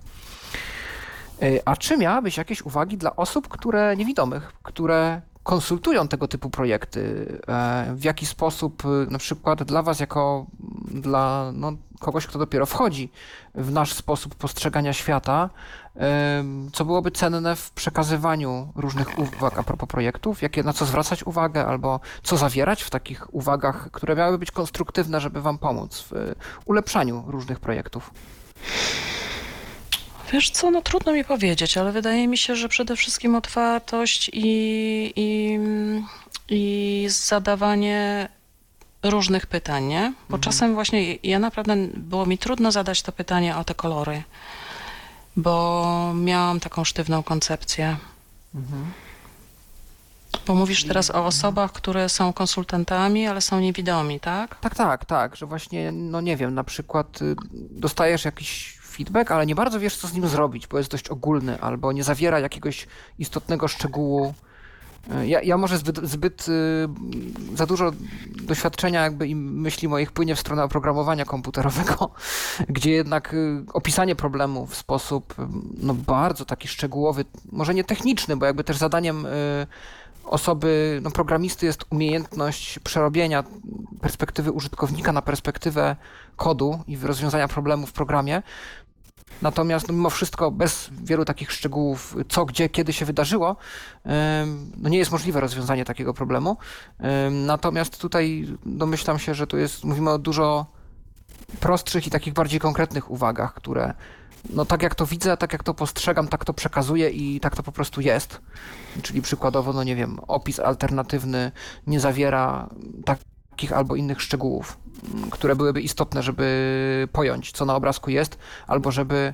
Y, A czy miałabyś jakieś uwagi dla osób, które niewidomych, które konsultują tego typu projekty? E, W jaki sposób, y, na przykład dla Was, jako dla no, kogoś, kto dopiero wchodzi w nasz sposób postrzegania świata, em, co byłoby cenne w przekazywaniu różnych uwag a propos projektów, jakie, na co zwracać uwagę, albo co zawierać w takich uwagach, które miałyby być konstruktywne, żeby Wam pomóc w ulepszaniu różnych projektów? Wiesz co, no trudno mi powiedzieć, ale wydaje mi się, że przede wszystkim otwartość i, i, i zadawanie różnych pytań, nie? Bo czasem właśnie ja naprawdę było mi trudno zadać to pytanie o te kolory, bo miałam taką sztywną koncepcję. Bo mówisz teraz o osobach, które są konsultantami, ale są niewidomi, tak? Tak, tak, tak, że właśnie, no nie wiem, na przykład y, dostajesz jakiś feedback, ale nie bardzo wiesz, co z nim zrobić, bo jest dość ogólny, albo nie zawiera jakiegoś istotnego szczegółu. Y, Ja, ja może zbyt, zbyt y, za dużo doświadczenia jakby i myśli moich płynie w stronę oprogramowania komputerowego, gdzie jednak y, opisanie problemu w sposób y, no, bardzo taki szczegółowy, może nie techniczny, bo jakby też zadaniem osoby, no programisty jest umiejętność przerobienia perspektywy użytkownika na perspektywę kodu i rozwiązania problemu w programie. Natomiast no, mimo wszystko bez wielu takich szczegółów, co, gdzie, kiedy się wydarzyło, no nie jest możliwe rozwiązanie takiego problemu. Em, Natomiast tutaj domyślam się, że tu jest, mówimy o dużo prostszych i takich bardziej konkretnych uwagach, które no tak jak to widzę, tak jak to postrzegam, tak to przekazuję i tak to po prostu jest. Czyli przykładowo, no nie wiem, opis alternatywny nie zawiera takich albo innych szczegółów, które byłyby istotne, żeby pojąć, co na obrazku jest, albo żeby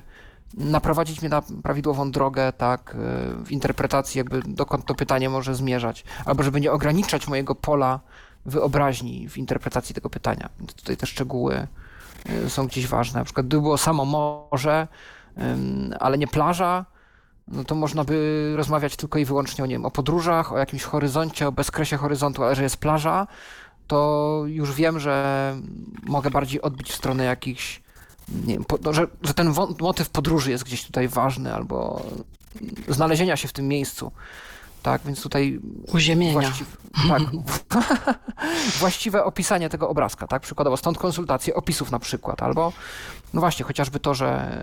naprowadzić mnie na prawidłową drogę, tak, y, w interpretacji, jakby dokąd to pytanie może zmierzać, albo żeby nie ograniczać mojego pola wyobraźni w interpretacji tego pytania. Tutaj te szczegóły y, są gdzieś ważne. Na przykład, gdyby było samo morze, ale nie plaża, no to można by rozmawiać tylko i wyłącznie o, nie wiem, o podróżach, o jakimś horyzoncie, o bezkresie horyzontu, ale że jest plaża, to już wiem, że mogę bardziej odbić w stronę jakichś, nie wiem, po, no, że, że ten motyw podróży jest gdzieś tutaj ważny, albo znalezienia się w tym miejscu. Tak, więc tutaj Uziemienia. Właściw, tak. Właściwe opisanie tego obrazka, tak? Przykładowo stąd konsultacje opisów na przykład, albo no właśnie, chociażby to, że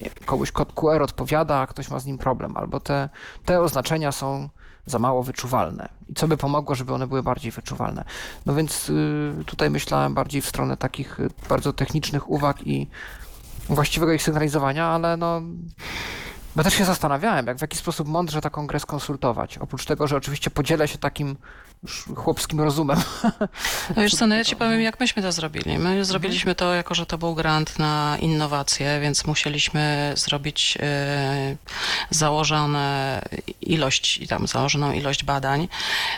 nie komuś kod QR odpowiada, a ktoś ma z nim problem, albo te, te oznaczenia są za mało wyczuwalne. I co by pomogło, żeby one były bardziej wyczuwalne? No więc y, tutaj myślałem bardziej w stronę takich y, bardzo technicznych uwag i właściwego ich sygnalizowania, ale no bo też się zastanawiałem, jak w jaki sposób mądrze taką grę skonsultować. Oprócz tego, że oczywiście podzielę się takim chłopskim rozumem. No wiesz co, no ja ci powiem, jak myśmy to zrobili. My zrobiliśmy to, jako że to był grant na innowacje, więc musieliśmy zrobić e, założone ilość, i tam założoną ilość badań.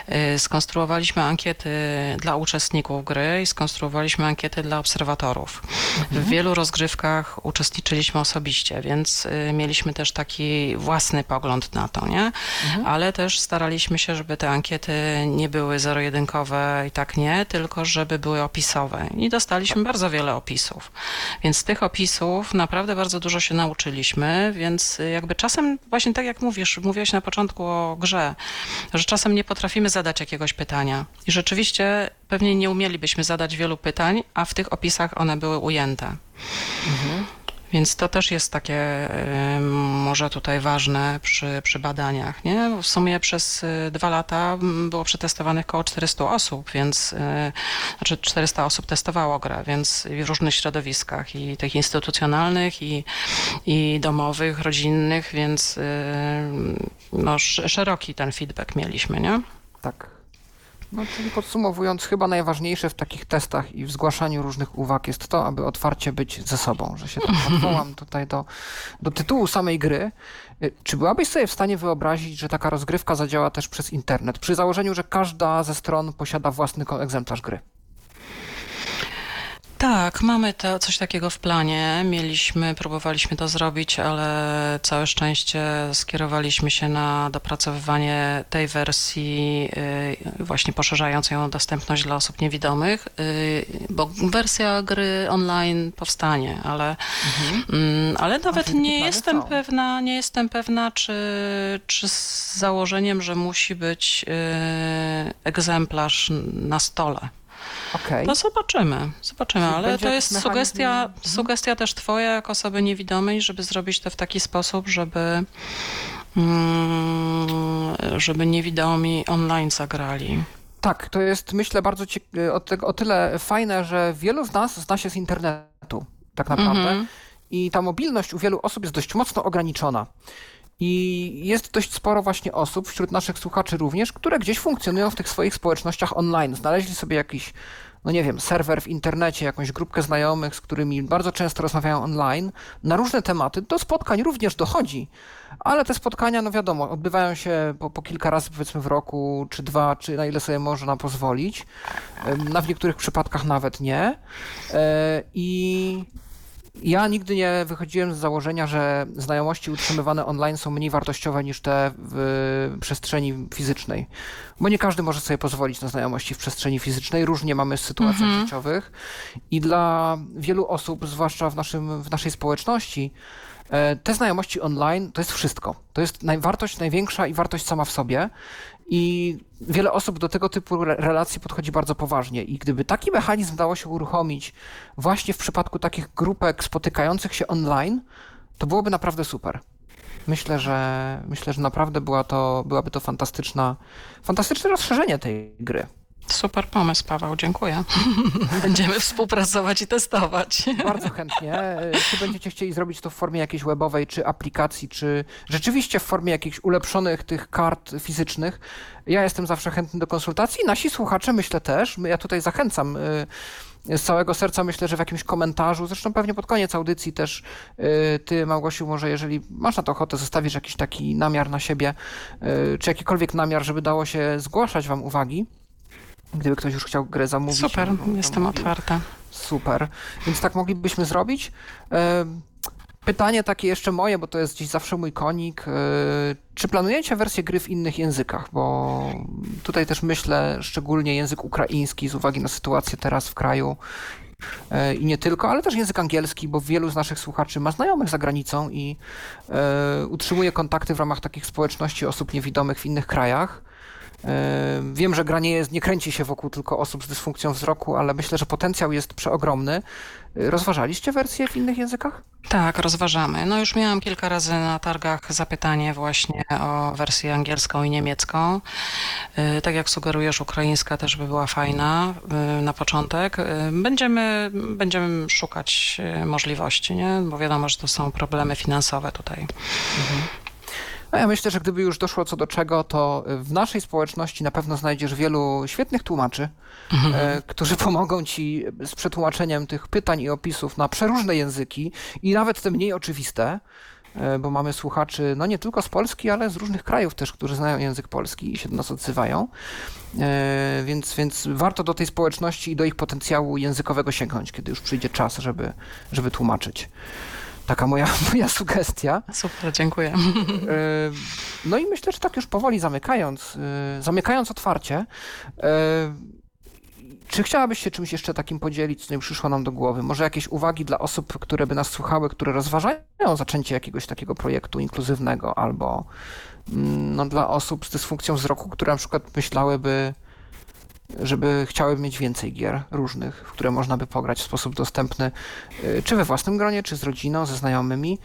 E, skonstruowaliśmy ankiety dla uczestników gry i skonstruowaliśmy ankiety dla obserwatorów. W wielu rozgrywkach uczestniczyliśmy osobiście, więc e, mieliśmy też taki własny pogląd na to, nie? Ale też staraliśmy się, żeby te ankiety nie były zero-jedynkowe i tak nie, tylko żeby były opisowe. I dostaliśmy bardzo wiele opisów. Więc z tych opisów naprawdę bardzo dużo się nauczyliśmy, więc jakby czasem, właśnie tak jak mówisz, mówiłeś na początku o grze, że czasem nie potrafimy zadać jakiegoś pytania. I rzeczywiście pewnie nie umielibyśmy zadać wielu pytań, a w tych opisach one były ujęte. Więc to też jest takie może tutaj ważne przy, przy badaniach. Nie? W sumie przez y, dwa lata było przetestowanych około 400 osób, więc y, znaczy 400 osób testowało grę, więc w różnych środowiskach i tych instytucjonalnych i, i domowych, rodzinnych, więc y, no, sz- szeroki ten feedback mieliśmy, nie? Tak. No, czyli podsumowując, chyba najważniejsze w takich testach i w zgłaszaniu różnych uwag jest to, aby otwarcie być ze sobą, że się tak odwołam tutaj do, do tytułu samej gry. Y, Czy byłabyś sobie w stanie wyobrazić, że taka rozgrywka zadziała też przez internet, przy założeniu, że każda ze stron posiada własny egzemplarz gry? Tak, mamy to, coś takiego w planie. Mieliśmy, próbowaliśmy to zrobić, ale całe szczęście skierowaliśmy się na dopracowywanie tej wersji, y, właśnie poszerzającej ją dostępność dla osób niewidomych, y, bo wersja gry online powstanie, ale, mm, ale nawet nie jestem są. pewna, nie jestem pewna, czy, czy z założeniem, że musi być y, egzemplarz na stole. Okej. No zobaczymy, zobaczymy, Czyli ale to jest sugestia, Mhm. sugestia też twoja jako osoby niewidomej, żeby zrobić to w taki sposób, żeby mm, żeby niewidomi online zagrali. Tak, to jest myślę bardzo o, o tyle fajne, że wielu z nas zna się z internetu, tak naprawdę. Mhm. I ta mobilność u wielu osób jest dość mocno ograniczona. I jest dość sporo właśnie osób, wśród naszych słuchaczy również, które gdzieś funkcjonują w tych swoich społecznościach online. Znaleźli sobie jakiś, no nie wiem, serwer w internecie, jakąś grupkę znajomych, z którymi bardzo często rozmawiają online na różne tematy. Do spotkań również dochodzi, ale te spotkania, no wiadomo, odbywają się po, po kilka razy powiedzmy w roku, czy dwa, czy na ile sobie można pozwolić. Na w niektórych przypadkach nawet nie. E, I ja nigdy nie wychodziłem z założenia, że znajomości utrzymywane online są mniej wartościowe niż te w przestrzeni fizycznej. Bo nie każdy może sobie pozwolić na znajomości w przestrzeni fizycznej. Różnie mamy w sytuacjach życiowych. I dla wielu osób, zwłaszcza w, naszym, w naszej społeczności, e, te znajomości online to jest wszystko. To jest naj, wartość największa i wartość sama w sobie. I wiele osób do tego typu re- relacji podchodzi bardzo poważnie. I gdyby taki mechanizm dało się uruchomić właśnie w przypadku takich grupek spotykających się online, to byłoby naprawdę super. Myślę, że myślę, że naprawdę była to, byłaby to fantastyczna, fantastyczne rozszerzenie tej gry. Super pomysł, Paweł, dziękuję. Będziemy współpracować i testować. Bardzo chętnie. E, Czy będziecie chcieli zrobić to w formie jakiejś webowej, czy aplikacji, czy rzeczywiście w formie jakichś ulepszonych tych kart fizycznych? Ja jestem zawsze chętny do konsultacji. Nasi słuchacze myślę też. Ja tutaj zachęcam y, z całego serca. Myślę, że w jakimś komentarzu, zresztą pewnie pod koniec audycji też y, ty, Małgosiu, może jeżeli masz na to ochotę, zostawisz jakiś taki namiar na siebie, czy jakikolwiek namiar, żeby dało się zgłaszać wam uwagi. Gdyby ktoś już chciał grę zamówić. Super, no, jestem otwarta. Super. Więc tak moglibyśmy zrobić. Em, Pytanie takie jeszcze moje, bo to jest gdzieś zawsze mój konik. E, Czy planujecie wersję gry w innych językach? Bo tutaj też myślę szczególnie język ukraiński z uwagi na sytuację teraz w kraju e, i nie tylko, ale też język angielski, bo wielu z naszych słuchaczy ma znajomych za granicą i e, utrzymuje kontakty w ramach takich społeczności osób niewidomych w innych krajach. Wiem, że gra nie, jest, nie kręci się wokół tylko osób z dysfunkcją wzroku, ale myślę, że potencjał jest przeogromny. Rozważaliście wersję w innych językach? Tak, rozważamy. No już miałam kilka razy na targach zapytanie właśnie o wersję angielską i niemiecką. Y, Tak jak sugerujesz, ukraińska też by była fajna y, na początek. Y, Będziemy, będziemy szukać możliwości, nie? bo wiadomo, że to są problemy finansowe tutaj. No ja myślę, że gdyby już doszło co do czego, to w naszej społeczności na pewno znajdziesz wielu świetnych tłumaczy, e, którzy pomogą ci z przetłumaczeniem tych pytań i opisów na przeróżne języki i nawet te mniej oczywiste, e, bo mamy słuchaczy no nie tylko z Polski, ale z różnych krajów też, którzy znają język polski i się do nas odzywają. E, Więc, więc warto do tej społeczności i do ich potencjału językowego sięgnąć, kiedy już przyjdzie czas, żeby, żeby tłumaczyć. Taka moja, moja sugestia. Super, dziękuję. E, No i myślę, że tak już powoli zamykając, e, zamykając otwarcie, e, czy chciałabyś się czymś jeszcze takim podzielić, co nie przyszło nam do głowy? Może jakieś uwagi dla osób, które by nas słuchały, które rozważają zaczęcie jakiegoś takiego projektu inkluzywnego, albo mm, no, dla osób z dysfunkcją wzroku, które na przykład myślałyby, żeby chciały mieć więcej gier różnych, w które można by pograć w sposób dostępny, y, czy we własnym gronie, czy z rodziną, ze znajomymi.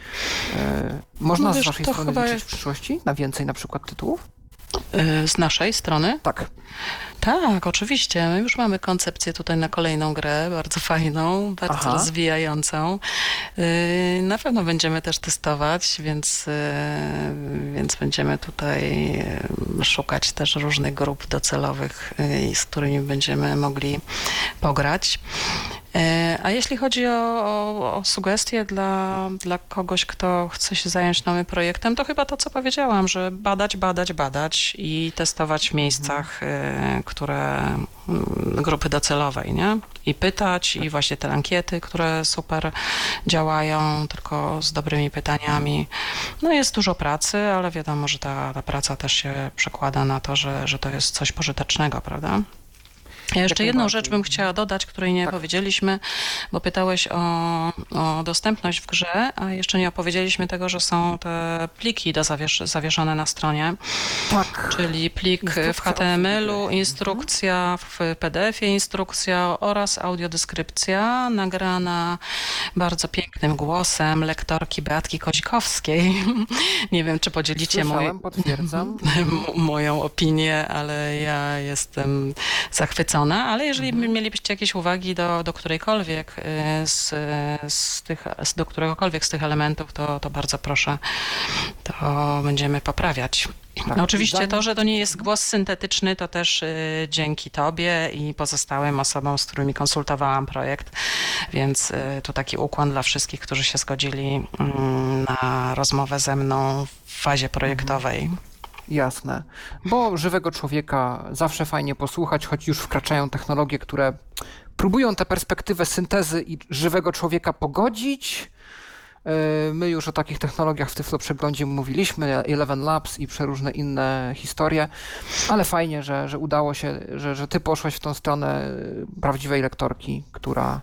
Y, Można No z wiesz, waszej to strony chyba liczyć w przyszłości na więcej na przykład tytułów? Y, Z naszej strony? Tak. Tak, oczywiście. My już mamy koncepcję tutaj na kolejną grę, bardzo fajną, bardzo Aha. rozwijającą. Yy, Na pewno będziemy też testować, więc, yy, więc będziemy tutaj szukać też różnych grup docelowych, z którymi będziemy mogli pograć. Yy, A jeśli chodzi o, o, o sugestie dla, dla kogoś, kto chce się zająć nowym projektem, to chyba to, co powiedziałam, że badać, badać, badać i testować w miejscach, y, które mm, grupy docelowej, nie? I pytać, i właśnie te ankiety, które super działają, tylko z dobrymi pytaniami. No jest dużo pracy, ale wiadomo, że ta, ta praca też się przekłada na to, że, że to jest coś pożytecznego, prawda? Ja jeszcze jedną rzecz bym chciała dodać, której nie Tak. powiedzieliśmy, bo pytałeś o, o dostępność w grze, a jeszcze nie opowiedzieliśmy tego, że są te pliki do zawiesz zawieszone na stronie, Tak. czyli plik Instrukcja w HTML-u, instrukcja w PDF-ie, instrukcja oraz audiodeskrypcja nagrana bardzo pięknym głosem lektorki Beatki Kozikowskiej. nie wiem, czy podzielicie Słyszałem, moją opinię, ale ja jestem zachwycona. Ale jeżeli Mhm. mielibyście jakieś uwagi do, do którejkolwiek y, z, z tych, do któregokolwiek z tych elementów, to, to bardzo proszę, to będziemy poprawiać. Tak, No oczywiście to, że to nie jest głos syntetyczny, to też y, dzięki Tobie i pozostałym osobom, z którymi konsultowałam projekt, więc y, tu taki ukłon dla wszystkich, którzy się zgodzili mm, na rozmowę ze mną w fazie projektowej. Jasne. Bo żywego człowieka zawsze fajnie posłuchać, choć już wkraczają technologie, które próbują tę perspektywę syntezy i żywego człowieka pogodzić. Yy, My już o takich technologiach w Tyflo Przeglądzie mówiliśmy, Eleven Labs i przeróżne inne historie, ale fajnie, że, że udało się, że, że ty poszłeś w tą stronę yy, prawdziwej lektorki, która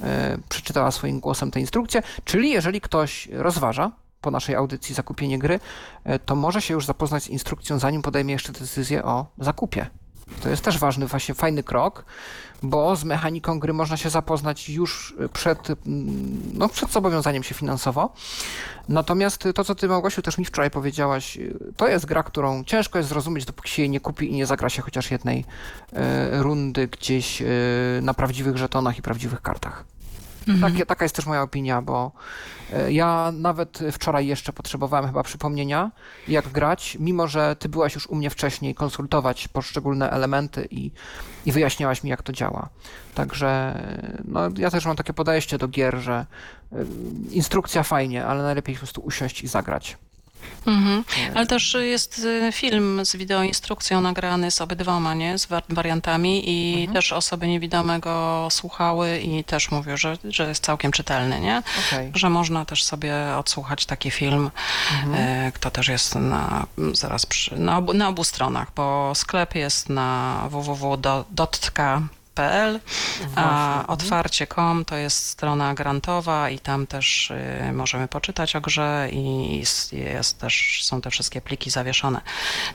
yy, przeczytała swoim głosem tę instrukcję. Czyli jeżeli ktoś rozważa po naszej audycji zakupienie gry, e, to może się już zapoznać z instrukcją, zanim podejmie jeszcze decyzję o zakupie. To jest też ważny, właśnie fajny krok, bo z mechaniką gry można się zapoznać już przed, mm, no, przed zobowiązaniem się finansowo. Natomiast to, co ty, Małgosiu, też mi wczoraj powiedziałaś, to jest gra, którą ciężko jest zrozumieć, dopóki się jej nie kupi i nie zagra się chociaż jednej e, rundy gdzieś e, na prawdziwych żetonach i prawdziwych kartach. Takie, taka jest też moja opinia, bo e, ja nawet wczoraj jeszcze potrzebowałem chyba przypomnienia, jak grać, mimo że ty byłaś już u mnie wcześniej konsultować poszczególne elementy i, i wyjaśniałaś mi, jak to działa. Także no, ja też mam takie podejście do gier, że e, instrukcja fajnie, ale najlepiej po prostu usiąść i zagrać. Mhm. Ale też jest y, film z wideoinstrukcją nagrany z obydwoma, nie? Z wa- wariantami i też osoby niewidome go słuchały i też mówią, że, że jest całkiem czytelny, nie? Okej. Że można też sobie odsłuchać taki film, e, kto też jest na, zaraz przy, na, obu, na obu stronach, bo sklep jest na www.dotka.pl, a otwarcie.com to jest strona grantowa i tam też y, możemy poczytać o grze i jest, jest też, są te wszystkie pliki zawieszone.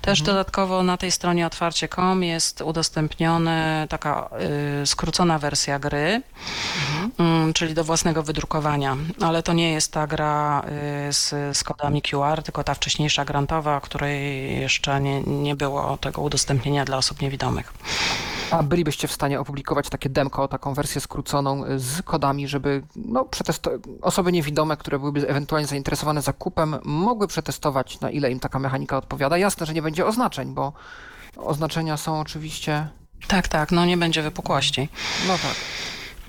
Też dodatkowo na tej stronie otwarcie.com jest udostępniona taka y, skrócona wersja gry, mm, czyli do własnego wydrukowania, ale to nie jest ta gra y, z, z kodami QR, tylko ta wcześniejsza grantowa, której jeszcze nie, nie było tego udostępnienia dla osób niewidomych. A bylibyście w stanie opublikować takie demko, taką wersję skróconą y, z kodami, żeby no, osoby niewidome, które byłyby ewentualnie zainteresowane zakupem, mogły przetestować, na ile im taka mechanika odpowiada. Jasne, że nie będzie oznaczeń, bo oznaczenia są oczywiście. Tak, tak, no nie będzie wypukłości. No tak.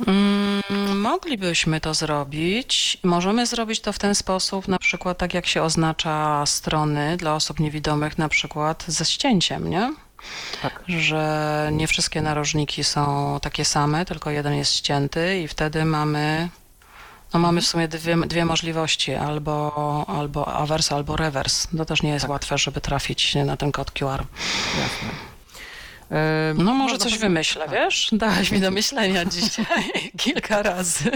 Mm, moglibyśmy to zrobić. Możemy zrobić to w ten sposób, na przykład tak jak się oznacza strony dla osób niewidomych, na przykład ze ścięciem, nie? Tak. Że nie wszystkie narożniki są takie same, tylko jeden jest ścięty i wtedy mamy no mamy w sumie dwie, dwie możliwości, albo, albo awers, albo rewers. To też nie jest łatwe, żeby trafić na ten kod QR. Jasne. E, No może można coś wymyślę, wiesz? Dałeś mi do myślenia dzisiaj kilka razy.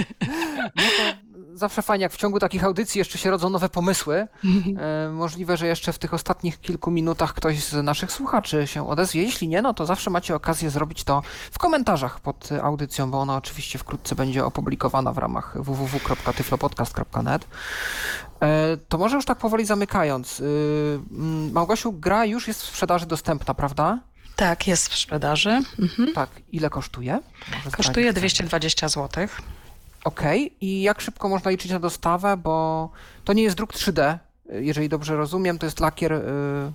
No to zawsze fajnie, jak w ciągu takich audycji jeszcze się rodzą nowe pomysły. E, możliwe, że jeszcze w tych ostatnich kilku minutach ktoś z naszych słuchaczy się odezwie. Jeśli nie, no to zawsze macie okazję zrobić to w komentarzach pod audycją, bo ona oczywiście wkrótce będzie opublikowana w ramach www.tyflopodcast.net. E, to może już tak powoli zamykając. Mm, Małgosiu, gra już jest w sprzedaży dostępna, prawda? Tak, jest w sprzedaży. Mhm. Tak. Ile kosztuje? Może Kosztuje zdradzić. 220 zł. Okej, i jak szybko można liczyć na dostawę, bo to nie jest druk 3D, jeżeli dobrze rozumiem, to jest lakier. Yy,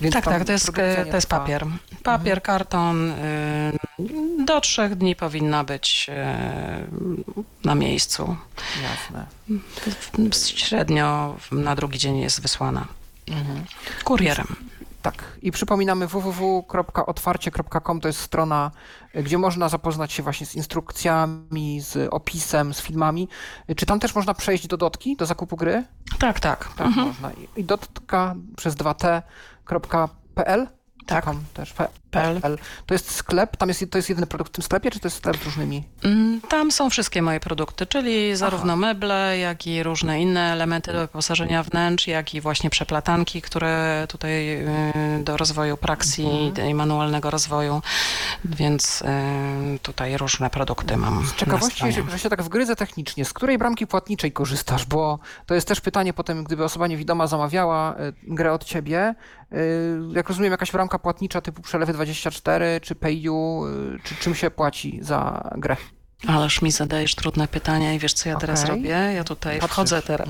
więc Tak, tak, to jest, nie to jest papier. Papier, karton. y, Do trzech dni powinna być y, na miejscu. Jasne. Średnio na drugi dzień jest wysłana. Kurierem. Tak. I przypominamy www.otwarcie.com to jest strona, gdzie można zapoznać się właśnie z instrukcjami, z opisem, z filmami. Czy tam też można przejść do dotki, do zakupu gry? Tak, tak. Tak, można. I- dotka przez 2t.pl? Tak. Com też. To jest sklep, tam jest, to jest jedyny produkt w tym sklepie, czy to jest sklep z różnymi? Mm, Tam są wszystkie moje produkty, czyli zarówno meble, jak i różne inne elementy do wyposażenia wnętrz, jak i właśnie przeplatanki, które tutaj y, do rozwoju praksji i manualnego rozwoju, więc y, tutaj różne produkty mam. Z ciekawości, że, się tak wgryzę technicznie, z której bramki płatniczej korzystasz? Bo to jest też pytanie potem, gdyby osoba niewidoma zamawiała y, grę od ciebie. Jak rozumiem, jakaś bramka płatnicza typu przelewy 24 czy PayU, y, czy czym się płaci za grę? Ależ mi zadajesz trudne pytania i wiesz, co ja teraz robię? Ja tutaj Patrzysz. wchodzę teraz.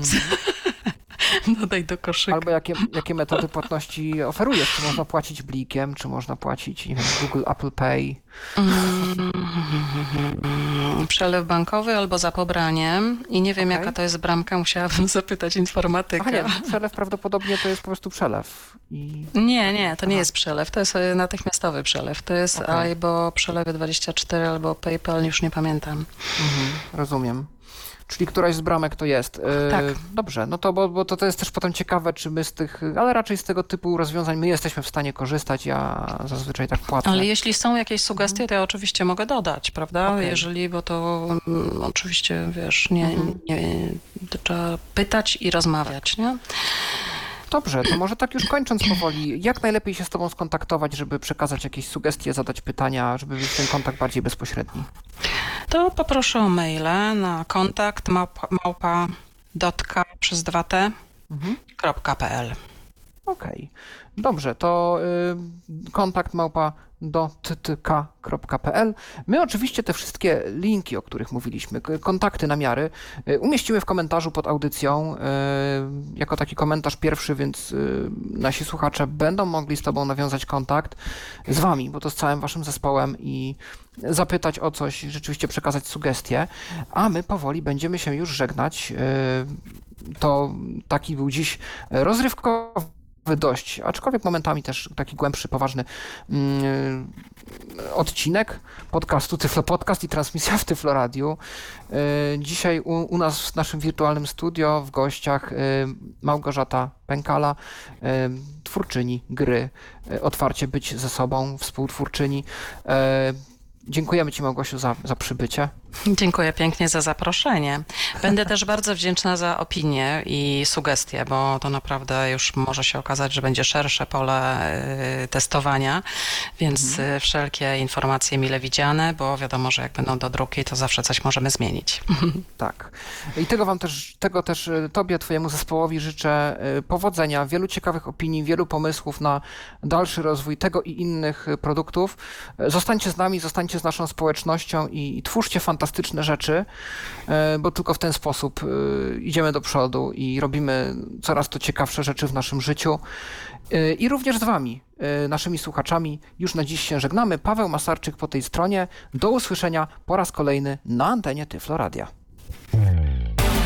Dodaj do koszyka. Albo jakie, jakie metody płatności oferujesz? Czy można płacić blikiem, czy można płacić nie wiem, Google, Apple Pay? Mm, Przelew bankowy albo za pobraniem i nie wiem, Okej. jaka to jest bramka, musiałabym zapytać informatyka. Nie, przelew prawdopodobnie to jest po prostu przelew. I Nie, nie, to nie jest przelew, to jest e, natychmiastowy przelew. To jest Okej. albo przelewy 24, albo PayPal, już nie pamiętam. Mhm, rozumiem. Czyli któraś z bramek to jest. Yy, Tak. Dobrze, no to, bo, bo to, to jest też potem ciekawe, czy my z tych, ale raczej z tego typu rozwiązań my jesteśmy w stanie korzystać. Ja zazwyczaj tak płacę. Ale jeśli są jakieś sugestie, to ja oczywiście mogę dodać, prawda? Okej. Jeżeli, bo to mm, oczywiście, wiesz, nie, Mhm. nie, trzeba pytać i rozmawiać, nie? Dobrze, to może tak już kończąc powoli, jak najlepiej się z Tobą skontaktować, żeby przekazać jakieś sugestie, zadać pytania, żeby być ten kontakt bardziej bezpośredni? To poproszę o maile na kontakt małpa, małpa dotka przez 2t Mhm. Okej, dobrze, to y, kontakt małpa do ttk.pl. My oczywiście te wszystkie linki, o których mówiliśmy, kontakty, namiary, y, umieścimy w komentarzu pod audycją, y, jako taki komentarz pierwszy, więc y, nasi słuchacze będą mogli z Tobą nawiązać kontakt z Wami, bo to z całym Waszym zespołem i zapytać o coś, rzeczywiście przekazać sugestie, a my powoli będziemy się już żegnać. To taki był dziś rozrywkowy dość, aczkolwiek momentami też taki głębszy, poważny mm, odcinek podcastu Tyflo Podcast i transmisja w Tyflo Radiu. Y, Dzisiaj u, u nas w naszym wirtualnym studio w gościach y, Małgorzata Pękala, y, twórczyni gry Otwarcie być ze sobą, współtwórczyni. Dziękujemy Ci Małgosiu za, za przybycie. Dziękuję pięknie za zaproszenie. Będę też bardzo wdzięczna za opinie i sugestie, bo to naprawdę już może się okazać, że będzie szersze pole y, testowania, więc y, wszelkie informacje mile widziane, bo wiadomo, że jak będą do druki, to zawsze coś możemy zmienić. Tak. I tego wam też, tego też e, tobie, twojemu zespołowi życzę powodzenia, wielu ciekawych opinii, wielu pomysłów na dalszy rozwój tego i innych produktów. Zostańcie z nami, zostańcie z naszą społecznością i, i twórzcie fantastyczne rzeczy, e, bo tylko w ten sposób e, idziemy do przodu i robimy coraz to ciekawsze rzeczy w naszym życiu. E, I również z wami, naszymi słuchaczami, już na dziś się żegnamy. Paweł Masarczyk po tej stronie. Do usłyszenia po raz kolejny na antenie Tyflo Radia.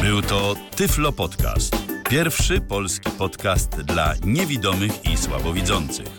Był to Tyflo Podcast. Pierwszy polski podcast dla niewidomych i słabowidzących.